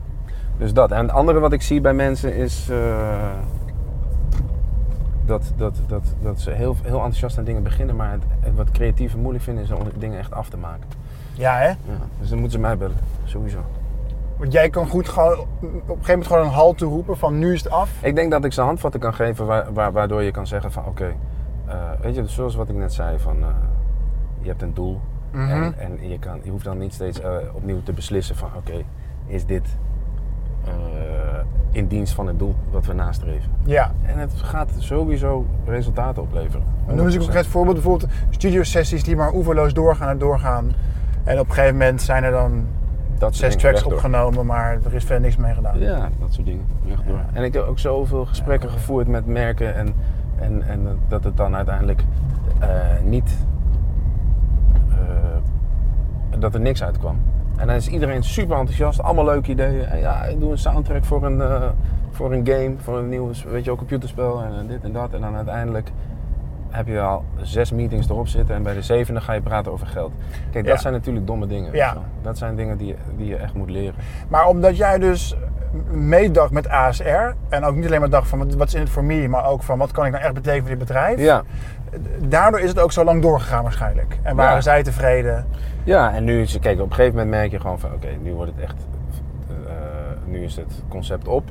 Dus dat. En het andere wat ik zie bij mensen is eh, dat, dat, dat, dat ze heel, heel enthousiast aan dingen beginnen, maar het, wat creatieven moeilijk vinden is om dingen echt af te maken. Ja, hè? Ja, dus dan moeten ze mij bellen, sowieso. Want jij kan goed gewoon op een gegeven moment gewoon een halt roepen van nu is het af. Ik denk dat ik ze handvatten kan geven waar, waar- waardoor je kan zeggen van oké, eh, weet je, zoals wat ik net zei van eh, je hebt een doel Mhm. en, en je, kan, je hoeft dan niet steeds opnieuw te beslissen van oké, is dit in dienst van het doel wat we nastreven. Ja. En het gaat sowieso resultaten opleveren. Noem eens een 100%. concreet voorbeeld. Bijvoorbeeld studiosessies die maar oeverloos doorgaan en doorgaan. En op een gegeven moment zijn er dan Dat zes tracks opgenomen, maar er is verder niks mee gedaan. Ja, dat soort dingen. Rechtdoor. Ja. En ik heb ook zoveel gesprekken gevoerd met merken en, en, en dat het dan uiteindelijk eh, niet. eh, dat er niks uitkwam. En dan is iedereen super enthousiast, allemaal leuke ideeën. En ja, ik doe een soundtrack voor een, eh, voor een game, voor een nieuw weet je, wel, computerspel en eh, dit en dat. En dan uiteindelijk heb je al zes meetings erop zitten en bij de zevende ga je praten over geld. Kijk, dat Ja. zijn natuurlijk domme dingen. Ja. Dat zijn dingen die, die je echt moet leren. Maar omdat jij dus meedacht met ASR en ook niet alleen maar dacht van wat is in het voor maar ook van wat kan ik nou echt betekenen voor dit bedrijf. Ja, Daardoor is het ook zo lang doorgegaan waarschijnlijk. En waren Ja. zij tevreden. Ja, en nu kijk, op een gegeven moment merk je gewoon van oké, nu wordt het echt, eh, nu is het concept op.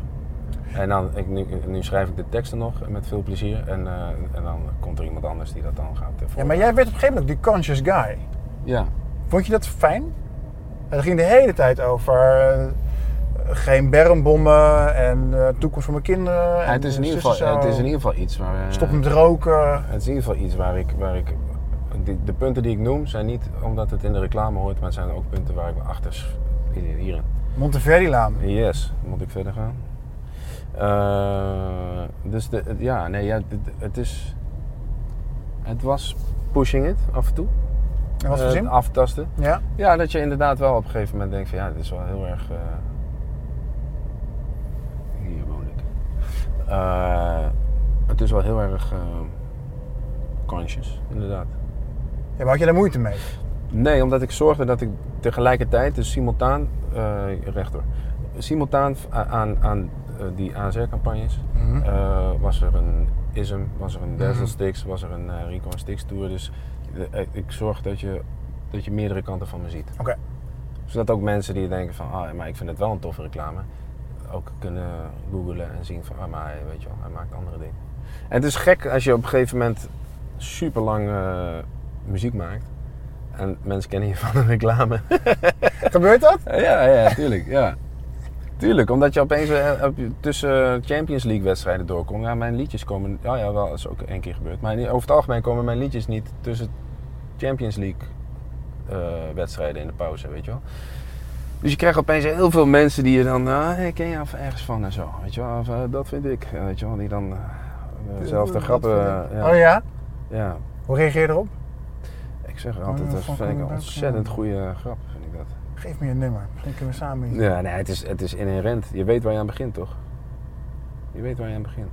En dan, ik, nu, nu schrijf ik de teksten nog met veel plezier. En, eh, en dan komt er iemand anders die dat dan gaat uh, Ja, maar jij werd op een gegeven moment die conscious guy. Ja, Vond je dat fijn? Het ging de hele tijd over eh, geen bermbommen en eh, toekomst voor mijn kinderen. en het, is in ieder geval, het is in ieder geval iets waar... eh, Stop met roken. Het is in ieder geval iets waar ik... Waar ik de, de punten die ik noem zijn niet omdat het in de reclame hoort, maar het zijn ook punten waar ik me achter... hier-. Monteverdi-laan. Yes, moet ik verder gaan? Eh, dus de, ja, nee, ja, het, het is. Het was pushing it af en toe. En wat voor zin? aftasten. Ja. Ja, dat je inderdaad wel op een gegeven moment denkt van ja, dit is wel heel erg. eh, Hier woon ik. Eh, het is wel heel erg eh, conscious, inderdaad. ja. Maar had je daar moeite mee? Nee, omdat ik zorgde dat ik tegelijkertijd, dus simultaan, eh rechter, simultaan aan, aan die ASR-campagnes Mhm. was er een ISM, was er een Dazzle Mhm. Sticks, was er een Recon Sticks Tour. Dus ik zorg dat je, dat je meerdere kanten van me ziet. Oké. Zodat ook mensen die denken van, ah, maar ik vind het wel een toffe reclame, ook kunnen googlen en zien van, ah, maar hij, weet je wel, hij maakt andere dingen. En het is gek als je op een gegeven moment super lang muziek maakt en mensen kennen je van een reclame. Gebeurt dat? ja, ja, tuurlijk, ja. Tuurlijk, omdat je opeens eh, tussen Champions League wedstrijden doorkomt. Ja, mijn liedjes komen, ja, ja, wel, dat is ook één keer gebeurd. Maar over het algemeen komen mijn liedjes niet tussen Champions League eh, wedstrijden in de pauze, weet je wel. Dus je krijgt opeens heel veel mensen die je dan, ah, hey, ken je ergens van en zo, weet je wel. Of, eh, dat vind ik, weet je wel. Die dan eh, dezelfde Dat grappen, ja. Oh ja? ja. Hoe reageer je erop? Ik zeg altijd, Oh, dat van vind ik een ontzettend goede grap, vind ik dat. Geef me je nummer. Misschien kunnen we samen iets. Ja, nee, het is, het is inherent. Je weet waar je aan begint, toch? Je weet waar je aan begint.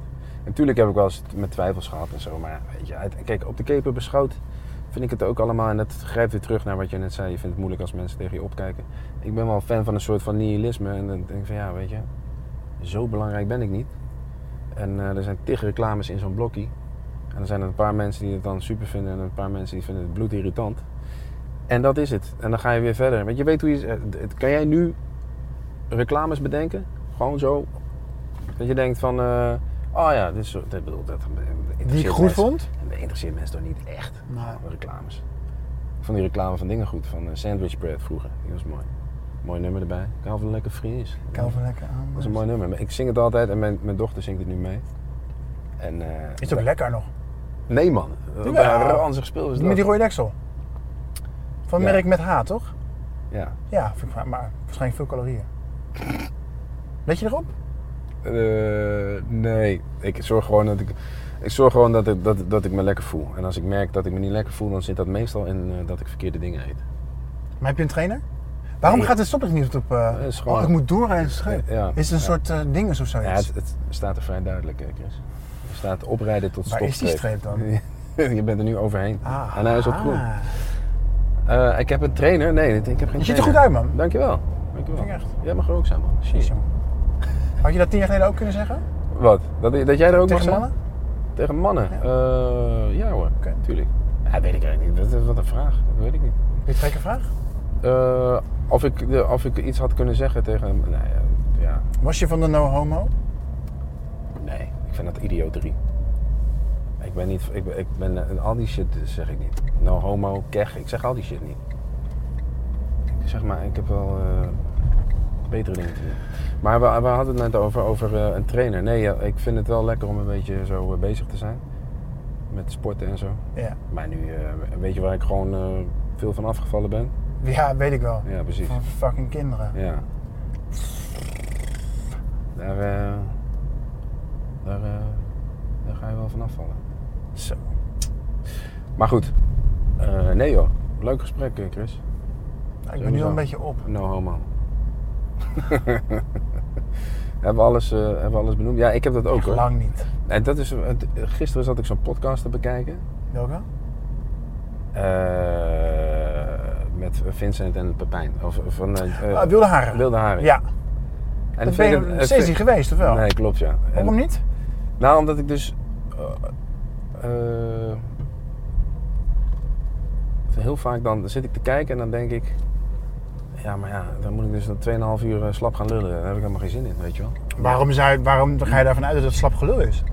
Natuurlijk heb ik wel eens met twijfels gehad en zo. Maar weet je, uit- kijk, op de keper beschouwd vind ik het ook allemaal... En dat grijpt weer terug naar wat je net zei. Je vindt het moeilijk als mensen tegen je opkijken. Ik ben wel fan van een soort van nihilisme. En dan denk ik van, ja, weet je... Zo belangrijk ben ik niet. En eh, er zijn tig reclames in zo'n blokkie. En er zijn een paar mensen die het dan super vinden... en een paar mensen die vinden het bloedirritant. En dat is het. En dan ga je weer verder. Want je weet hoe je... eh, Kan jij nu reclames bedenken? Gewoon zo. Dat je denkt van... eh, oh ja, dit is zo... Dat, bedoel, dat, Die ik goed vond? Dat interesseert mensen toch niet echt? Nou. Reclames. Ik vond die reclame van dingen goed. Van eh, Sandwich Bread vroeger. Die was mooi. Mooi nummer erbij. Ik hou van lekker fries. Ik hou van lekker aan. Dat is een mooi nummer. Maar Ik zing het altijd en mijn, mijn dochter zingt het nu mee. En, eh, Is het ook lekker nog? Nee man. Ja. Ja. Ranzig speel is dat. Met die rode deksel. Van Ja. merk met H, toch? Ja. Ja, vind ik, maar- maar waarschijnlijk veel calorieën. Let je erop? Eh, nee, ik zorg gewoon dat ik, ik, zorg gewoon dat, ik, dat, dat ik me lekker voel. En als ik merk dat ik me niet lekker voel, dan zit dat meestal in eh, dat ik verkeerde dingen eet. Maar heb je een trainer? Waarom Nee. gaat het stoppen niet op... Het is gewoon- oh, ik moet doorrijden. Ja, Is het een ja. soort dinges of zoiets? Ja, het, het staat er vrij duidelijk, Chris. Er staat oprijden tot Waar is die streep Je bent er nu overheen. Ah, en hij is op groen. ik heb een trainer. Nee, ik heb geen Je ziet er goed uit, man. Dankjewel. Dankjewel. Vind ik echt. Jij mag er ook zijn, man. Shit. Had je dat tien jaar geleden ook kunnen zeggen? Wat? Dat, dat jij er ook Tegen mannen? Tegen mannen? Ja, ja hoor, Oké. tuurlijk. Ja, weet ik eigenlijk niet. Dat is wat een vraag. Dat weet ik niet. Wil je keer vraag? Eh, of, ik, of ik iets had kunnen zeggen tegen hem. Nee, ja, ja. Was je van de no homo? nee ik vind dat idioterie. Ik ben niet, ik, ben- ik ben, eh, al die shit zeg ik niet. No homo, kech, ik zeg al die shit niet. Zeg maar, ik heb wel eh, betere dingen te doen. Maar we, we hadden het net over, over eh, een trainer. Nee, ja, ik vind het wel lekker om een beetje zo eh, bezig te zijn. Met sporten en zo. Ja. Maar nu, eh, weet je waar ik gewoon eh, veel van afgevallen ben? Ja, weet ik wel. Ja, precies. Van fucking kinderen. Ja. Daar, eh, daar, eh, daar ga je wel van afvallen. Zo. Maar goed. Eh, nee joh. Leuk gesprek, eh, Chris. Nou, ik ben nu al een beetje op. No homo. hebben, we alles, eh, hebben we alles benoemd? Ja, ik heb dat ook hoor. Lang niet. En dat is, het- gisteren zat ik zo'n podcast te bekijken. Welke? Eh, met Vincent en Pepijn. Of, van, eh, Ah, wilde haren. Wilde Haren. Ja. En Dat het ben je steeds niet geweest, of wel? Nee, klopt ja. Waarom niet? Nou, omdat ik dus. heel vaak dan zit ik te kijken en dan denk ik. Ja, maar ja, dan moet ik dus dan 2,5 uur eh, slap gaan lullen. Daar heb ik helemaal geen zin in, weet je wel. Waarom, zou, waarom ga je daarvan uit dat het slap gelul is?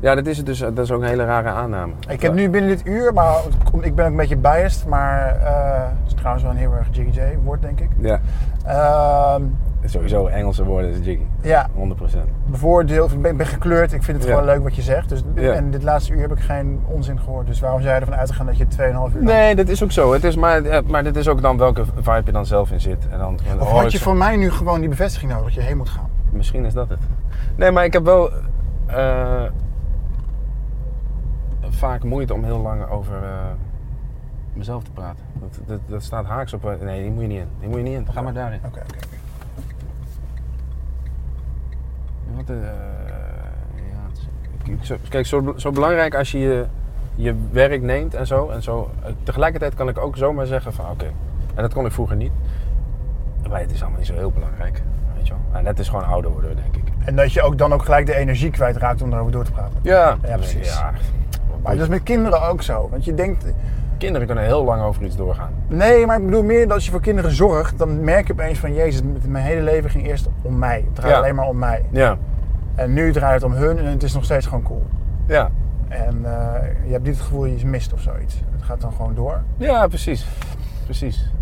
Ja, dat is het dus. Dat is ook een hele rare aanname. Ik heb nu binnen dit uur, maar ik ben ook een beetje biased, maar eh het is trouwens wel een heel erg Jiggy J woord, denk ik. Ja, Ehm, sowieso Engelse woorden is jiggy. ja, 100%. bevoordeeld, ik ben, ben gekleurd, ik vind het Ja. gewoon leuk wat je zegt. Dus, Ja. En dit laatste uur heb ik geen onzin gehoord. Dus waarom zou je ervan uitgaan dat je 2,5 uur... Nee, dat is ook zo. Het is maar, maar dit is ook dan welke vibe je dan zelf in zit. En dan, Of oh, had je van mij nu gewoon die bevestiging nodig dat je heen moet gaan? Misschien is dat het. Nee, maar ik heb wel eh, vaak moeite om heel lang over eh, mezelf te praten. Dat, dat, dat staat haaks op. eh, Nee, die moet je niet in. Die moet je niet in. Ga maar daarin. Oké, oké. oké. Wat, eh, ja, zo- kijk, zo, zo belangrijk als je je je werk neemt en zo. En zo. Eh, Tegelijkertijd kan ik ook zomaar zeggen van oké. En dat kon ik vroeger niet. Maar het is allemaal niet zo heel belangrijk. Weet je wel. En dat is gewoon ouder worden, denk ik. En dat je ook dan ook gelijk de energie kwijtraakt om erover door te praten. Ja, Ja, precies. Ja. Maar dat is met kinderen ook zo. Want je denkt, Kinderen kunnen heel lang over iets doorgaan. nee, maar ik bedoel meer dat als je voor kinderen zorgt, dan merk je opeens van, jezus, mijn hele leven ging eerst om mij. Het draait Ja. alleen maar om mij. Ja. En nu draait het om hun en het is nog steeds gewoon cool. Ja. En eh, je hebt niet het gevoel dat je iets mist of zoiets. Het gaat dan gewoon door. Ja, precies. Precies.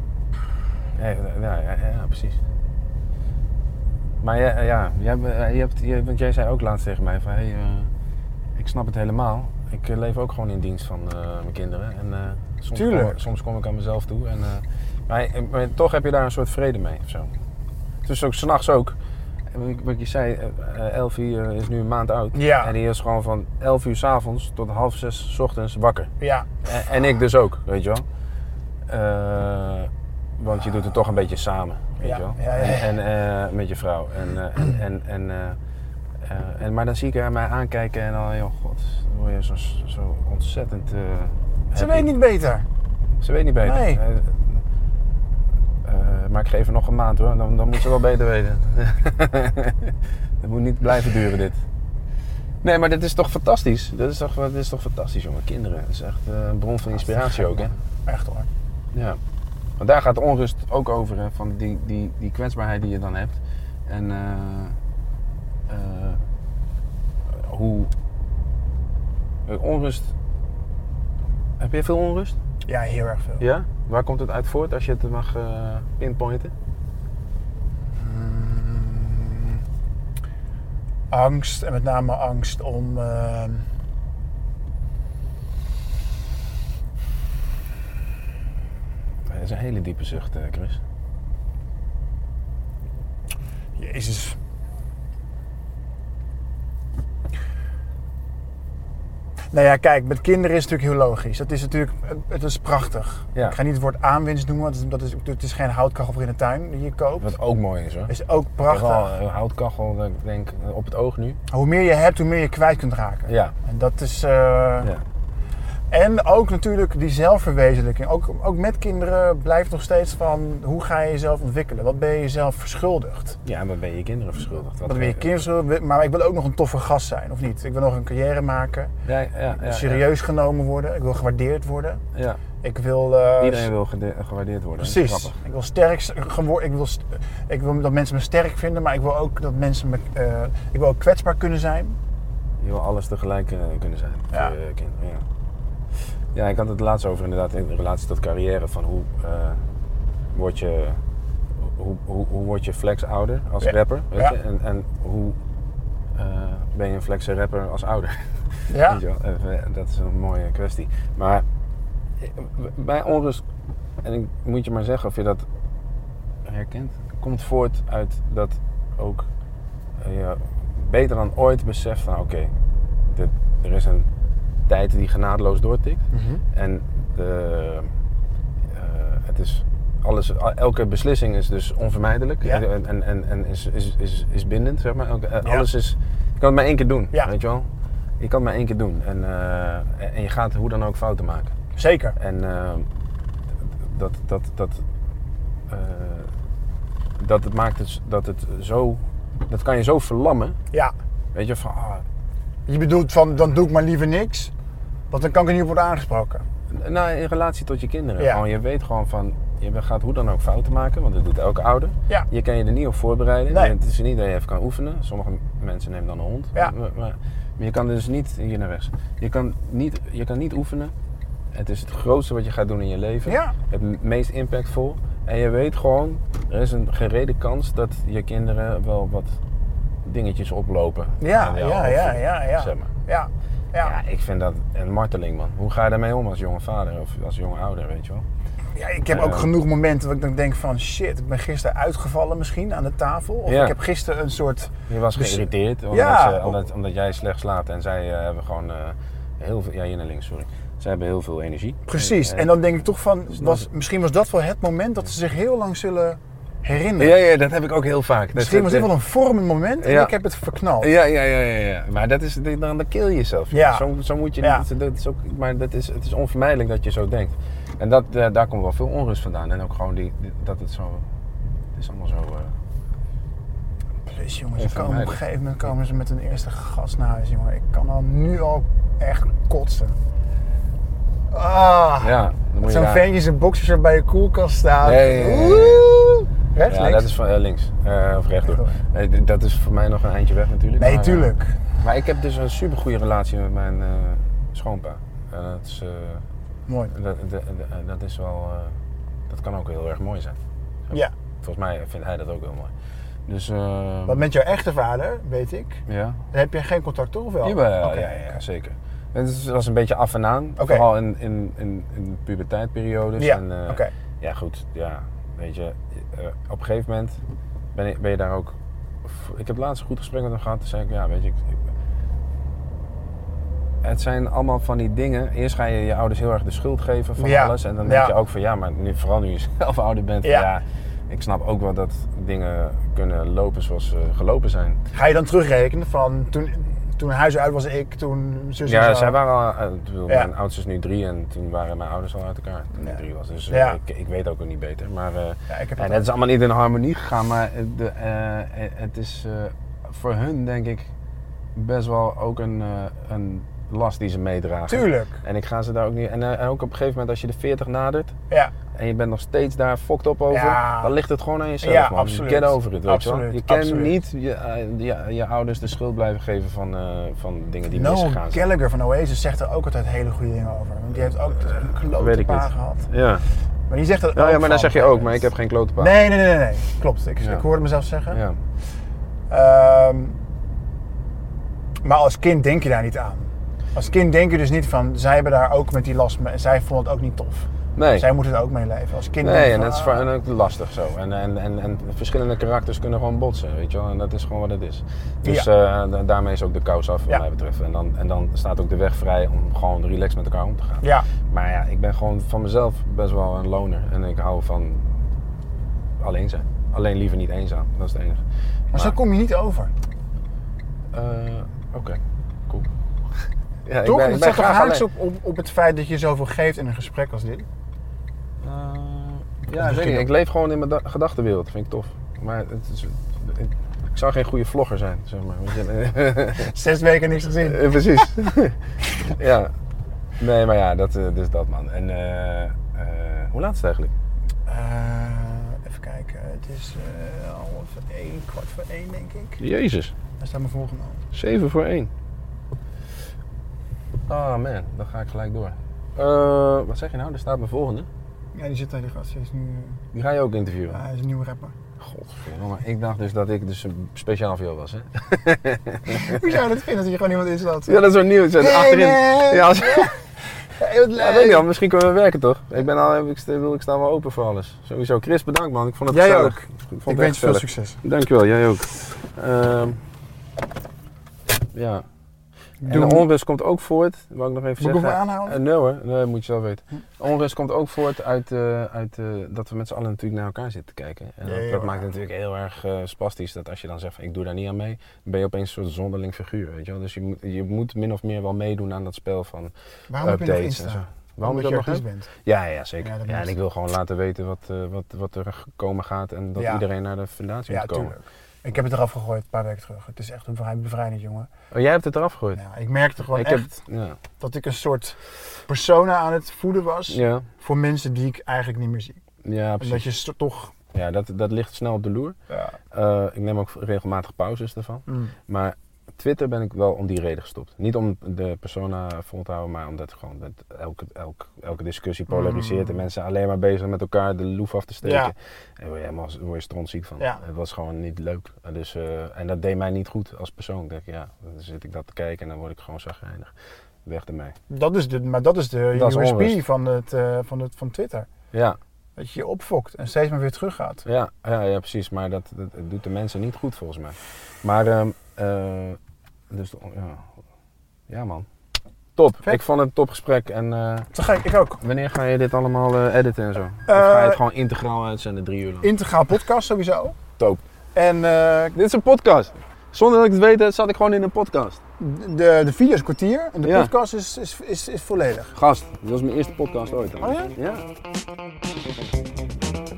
Ja, ja, precies. Maar ja, ja jij, eh, je hebt, je, want jij zei ook laatst tegen mij van... Hey, eh, ik snap het helemaal. Ik leef ook gewoon in dienst van mijn kinderen. En, soms, Tuurlijk. Kom, soms kom ik aan mezelf toe. En, eh, maar, maar toch heb je daar een soort vrede mee of zo. Het is ook s'nachts ook. Wat je zei, eh, eh, Elfie eh, is nu een maand oud. Ja. En die is gewoon van 11 uur s avonds tot half zes 's ochtends wakker. Ja, En, en ik dus ook, weet je wel. Eh, want je doet het toch een beetje samen, weet Ja, je wel. ja. En, en, eh, met je vrouw. En, eh, en, en, eh, eh, en, maar dan zie ik haar mij aankijken en dan, joh, god, dan word je zo, zo ontzettend... ze weet niet beter. Ze weet niet beter. Nee. Eh, maar ik geef haar nog een maand hoor, dan, dan moet ze wel beter weten. Het moet niet blijven duren dit. Nee, maar dit is toch fantastisch? Dit is toch, dit is toch fantastisch, jongen. Kinderen, dat is echt eh, een bron van inspiratie ook, hè? Echt hoor. Ja. Want daar gaat de onrust ook over, hè? Van die, die, die kwetsbaarheid die je dan hebt. En eh, hoe... Onrust... Heb je veel onrust? Ja, heel erg veel. Ja? Waar komt het uit voort als je het mag eh, pinpointen? Mm, angst en met name angst om. eh, Dat is een hele diepe zucht, eh, Chris. Jezus. Nou ja, kijk, met kinderen is het natuurlijk heel logisch. Het is natuurlijk, het is prachtig. Ja. Ik ga niet het woord aanwinst noemen, want dat is, het is geen houtkachel voor in de tuin die je koopt. Wat ook mooi is hoor. Is ook heb wel prachtig. een houtkachel, dat ik denk, op het oog nu. Hoe meer je hebt, hoe meer je kwijt kunt raken. Ja. En dat is... eh, ja. En ook natuurlijk die zelfverwezenlijking. Ook, ook met kinderen blijft nog steeds van hoe ga je jezelf ontwikkelen? Wat ben je jezelf verschuldigd? Ja, en wat ben je je kinderen verschuldigd? Wat ben je kinderen verschuldigd? Maar ik wil ook nog een toffe gast zijn, of niet? Ik wil nog een carrière maken. Ja, ja, ja, serieus genomen worden. Ik wil gewaardeerd worden. Ja. Ik wil... eh, Iedereen wil gewaardeerd worden. Precies. Ik wil sterk ik wil, ik wil dat mensen me sterk vinden, maar ik wil ook dat mensen me... eh, ik wil ook kwetsbaar kunnen zijn. Je wil alles tegelijk eh, kunnen zijn Ja. voor je kinderen. Ja. Ja, ik had het laatst over inderdaad in relatie tot carrière. Van hoe uh, word je... Hoe, hoe, hoe word je flex ouder als Ja. rapper? Weet Ja. je? En, en hoe uh, ben je een flexe rapper als ouder? Ja. Even, dat is een mooie kwestie. Maar bij onrust, en ik moet je maar zeggen of je dat herkent, komt voort uit dat ook je beter dan ooit beseft van oké, okay, er is een tijd die genadeloos doortikt. Mm -hmm. En de, uh, het is alles, elke beslissing is dus onvermijdelijk Ja. en, en, en, en is, is, is, is bindend, zeg maar. Elke, Ja. Alles is, je kan het maar één keer doen, Ja. weet je wel. Je kan het maar één keer doen en, uh, en je gaat hoe dan ook fouten maken. Zeker. En uh, dat, dat, dat, uh, dat het maakt het, dat het zo, dat kan je zo verlammen. Ja. Weet je, van... ah, Je bedoelt van, dan doe ik maar liever niks, want dan kan ik er niet op worden aangesproken. Nou, in relatie tot je kinderen. Ja. Gewoon, je weet gewoon van, je gaat hoe dan ook fouten maken, want dat doet elke ouder. Ja. Je kan je er niet op voorbereiden. Nee. Het is niet dat je even kan oefenen. Sommige mensen nemen dan een hond. Ja. Maar, maar, maar je kan dus niet, hier naar rechts, je kan niet, je kan niet oefenen. Het is het grootste wat je gaat doen in je leven. Ja. Het meest impactvol. En je weet gewoon, er is een gerede kans dat je kinderen wel wat dingetjes oplopen. Ja, ja, ja, ja, ja. Zeg maar. Ja. Ja. Ja, ik vind dat een marteling, man. Hoe ga je daarmee om als jonge vader of als jonge ouder, weet je wel? Ja, ik heb ook Eh. genoeg momenten dat ik dan denk van shit, ik ben gisteren uitgevallen misschien aan de tafel. Of Ja. ik heb gisteren een soort... Je was Dus- geïrriteerd omdat, Ja. ze- omdat, omdat jij slecht slaapt en zij eh, hebben gewoon eh, heel veel... Ja, hier naar links, sorry. Zij hebben heel veel energie. Precies. En, En dan denk ik toch van, dan was, is- misschien was dat wel het moment dat ze zich heel lang zullen Ja, ja, dat heb ik ook heel vaak. Misschien was dit wel een vormend moment en Ja. ik heb het verknald. Ja, ja, ja, ja, ja. Maar dat is, dan, kill je jezelf. Ja. Zo, zo moet je Ja. niet. Dat is ook, maar dat is, het is onvermijdelijk dat je zo denkt. En dat, eh, daar komt wel veel onrust vandaan. En ook gewoon die, die- dat het zo. Het is allemaal zo. eh, Plus jongens, komen op een gegeven moment komen ze met een eerste gast naar huis, jongen. Ik kan al nu al echt kotsen. Ah, ja, dan moet je zo'n ventje zijn boxers bij je koelkast staat. Nee. Rechts, Ja, links? dat is van eh, links. Eh, of rechtdoor. Nee, dat is voor mij nog een eindje weg natuurlijk. Nee, maar, eh, tuurlijk. maar ik heb dus een super goede relatie met mijn schoonpa. En dat is, Mooi. dat, dat, is wel. dat kan ook heel erg mooi zijn. Ja, Volgens mij vindt hij dat ook heel mooi. Dus. eh, want met jouw echte vader, weet ik, ja. daar heb je geen contact toch of wel? Jawel, ja, ja, zeker. Het was een beetje af en aan. Vooral in, in, in, in puberteitperiodes. Ja, en, oké. Ja, goed. Ja, weet je, eh, op een gegeven moment ben je, ben je daar ook... Ik heb laatst een goed gesprek met hem gehad. Toen zei ik, ja, weet je... Ik, ik- het zijn allemaal van die dingen. Eerst ga je je ouders heel erg de schuld geven van Ja, alles. En dan ja. denk je ook van, ja, maar nu, vooral nu je zelf ouder bent. Ja. Ja. ik snap ook wel dat dingen kunnen lopen zoals ze gelopen zijn. Ga je dan terugrekenen van toen, toen huis uit was ik, toen zus en Ja, zij waren al, eh, ik bedoel, Ja. mijn oudste is nu drie en toen waren mijn ouders al uit elkaar toen ik drie was. Dus eh, ik, ik weet ook nog niet beter. Maar eh, heb ja, het is allemaal niet in harmonie gegaan. Maar het- de, eh, het is eh, voor hun denk ik best wel ook een, eh, een last die ze meedragen. Tuurlijk. En ik ga ze daar ook niet. En eh, ook op een gegeven moment als je de 40 nadert Ja, en je bent nog steeds daar fokt op over, Ja. dan ligt het gewoon aan jezelf. Ja, man. absoluut. Get over it, weet je wel. Je kan absoluut. niet je, eh, je, je ouders de schuld blijven geven van, eh, van dingen die Noel misgegaan zijn. Gallagher van Oasis zegt er ook altijd hele goede dingen over. Want die heeft ook een klote weet ik pa niet. gehad. Ja. Maar die zegt dat Ja, ook ja, maar dan zeg je ook, maar ik heb geen klote pa. Nee, nee, nee, nee, nee. Klopt. Ik, Ja. ik hoorde mezelf zeggen. Ja. Ehm, maar als kind denk je daar niet aan. Als kind denk je dus niet van, zij hebben daar ook met die last. Zij vonden het ook niet tof. Nee. Zij moeten er ook mee leven. Als kind denk Nee, en dat is voor hen ook lastig zo. En, en, en, en verschillende karakters kunnen gewoon botsen, weet je wel. En dat is gewoon wat het is. Dus eh, da- daarmee is ook de kous af, wat Ja. mij betreft. En dan, en dan staat ook de weg vrij om gewoon relaxed met elkaar om te gaan. Ja, Maar ja, ik ben gewoon van mezelf best wel een loner. En ik hou van alleen zijn. Alleen liever niet eenzaam, dat is het enige. maar zo kom je niet over. eh, Oké, cool. Ja, Toch? ik ben, Het ik ben toch graag haaks op, op, op het feit dat je zoveel geeft in een gesprek als dit? Eh, ja, ik, misschien weet niet. ook- ik leef gewoon in mijn da- gedachtenwereld. Dat vind ik tof. Maar het is, ik, zou geen goede vlogger zijn, zeg maar. Zes weken niks gezien. Eh, Precies. ja. Nee, maar ja, dat, eh, dus dat man. En hoe laat is het eigenlijk? Even kijken. Het is half één, kwart voor één denk ik. Jezus. Daar staat mijn volgende. 7 voor 1. Oh man, dan ga ik gelijk door. Wat zeg je nou? Er staat mijn volgende. Ja, die zit daar, die gast. Die is nu, eh, Die ga je ook interviewen. hij is een nieuwe rapper. Godverdomme, ik dacht dus dat ik dus een speciaal voor jou was, hè? Hoe zou je dat vinden als je gewoon iemand inslaat? Ja, dat is zo nieuw. Zo Hey, achterin. man. Ja, als- Hey, wat ja, weet niet, misschien kunnen we werken toch? Ik ben al, ik, sta- ik sta wel open voor alles. Sowieso. Chris, bedankt man. Ik vond het Jij gezellig. ook. Ik, vond Ik het wens je veel succes. Dankjewel, jij ook. Ehm, ja. En de onrust komt ook voort, wou ik nog even Moet ik zeggen. hem aanhouden? Eh, nee hoor, nee, moet je zelf weten. De onrust komt ook voort uit, eh, uit eh, dat we met z'n allen natuurlijk naar elkaar zitten te kijken. En dat, dat maakt het natuurlijk heel erg spastisch dat als je dan zegt van ik doe daar niet aan mee, dan ben je opeens een soort zonderling figuur, weet je wel. Dus je moet, je moet min of meer wel meedoen aan dat spel van Waarom heb je nog updates en zo. Waarom ik Omdat dat je nog artiest heb? bent. Ja, ja, zeker. Ja, Ja, dat moet. en ik wil gewoon laten weten wat, wat, wat er komen gaat en dat Ja. iedereen naar de fundatie Ja, moet komen. tuurlijk. Ik heb het eraf gegooid een paar weken terug. Het is echt een vrij bevrijdend, jongen. Oh, jij hebt het eraf gegooid? Ja, ik merkte gewoon ik echt heb, ja. dat ik een soort persona aan het voeden was Ja, voor mensen die ik eigenlijk niet meer zie. ja, En dat precies. je toch... Ja, dat, dat ligt snel op de loer. Ja. Eh, ik neem ook regelmatig pauzes ervan. Maar Twitter ben ik wel om die reden gestopt. Niet om de persona vol te houden, maar omdat gewoon dat elke, elke, elke discussie polariseert en Mm. mensen alleen maar bezig met elkaar de loef af te steken. Ja. En word je helemaal word je strontziek van. Ja. Het was gewoon niet leuk. En Dus, eh, en dat deed mij niet goed als persoon. Ik denk, ja, dan zit ik dat te kijken en dan word ik gewoon zagrijnig. Weg ermee. Dat is de, maar dat is de Dat USP van, het, eh, van, het, van Twitter. Ja, Dat je je opfokt en steeds maar weer teruggaat. ja, ja, ja precies. Maar dat, doet de mensen niet goed volgens mij. Maar, ehm, eh, dus, ja. ja man. top. Vet. Ik vond het een topgesprek. En Te gek, ik ook. wanneer ga je dit allemaal eh, editen en zo? of ga je het gewoon integraal uitzenden, drie uur lang? Integraal podcast sowieso. Top. En eh, Dit is een podcast. Zonder dat ik het weet, zat ik gewoon in een podcast. de, de video is een kwartier en de Ja. podcast is, is, is, is volledig. Gast, dit was mijn eerste podcast ooit. Oh ja? Ja.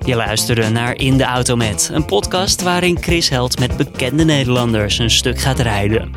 Je luisterde naar In de Auto Met, een podcast waarin Chris Held met bekende Nederlanders een stuk gaat rijden.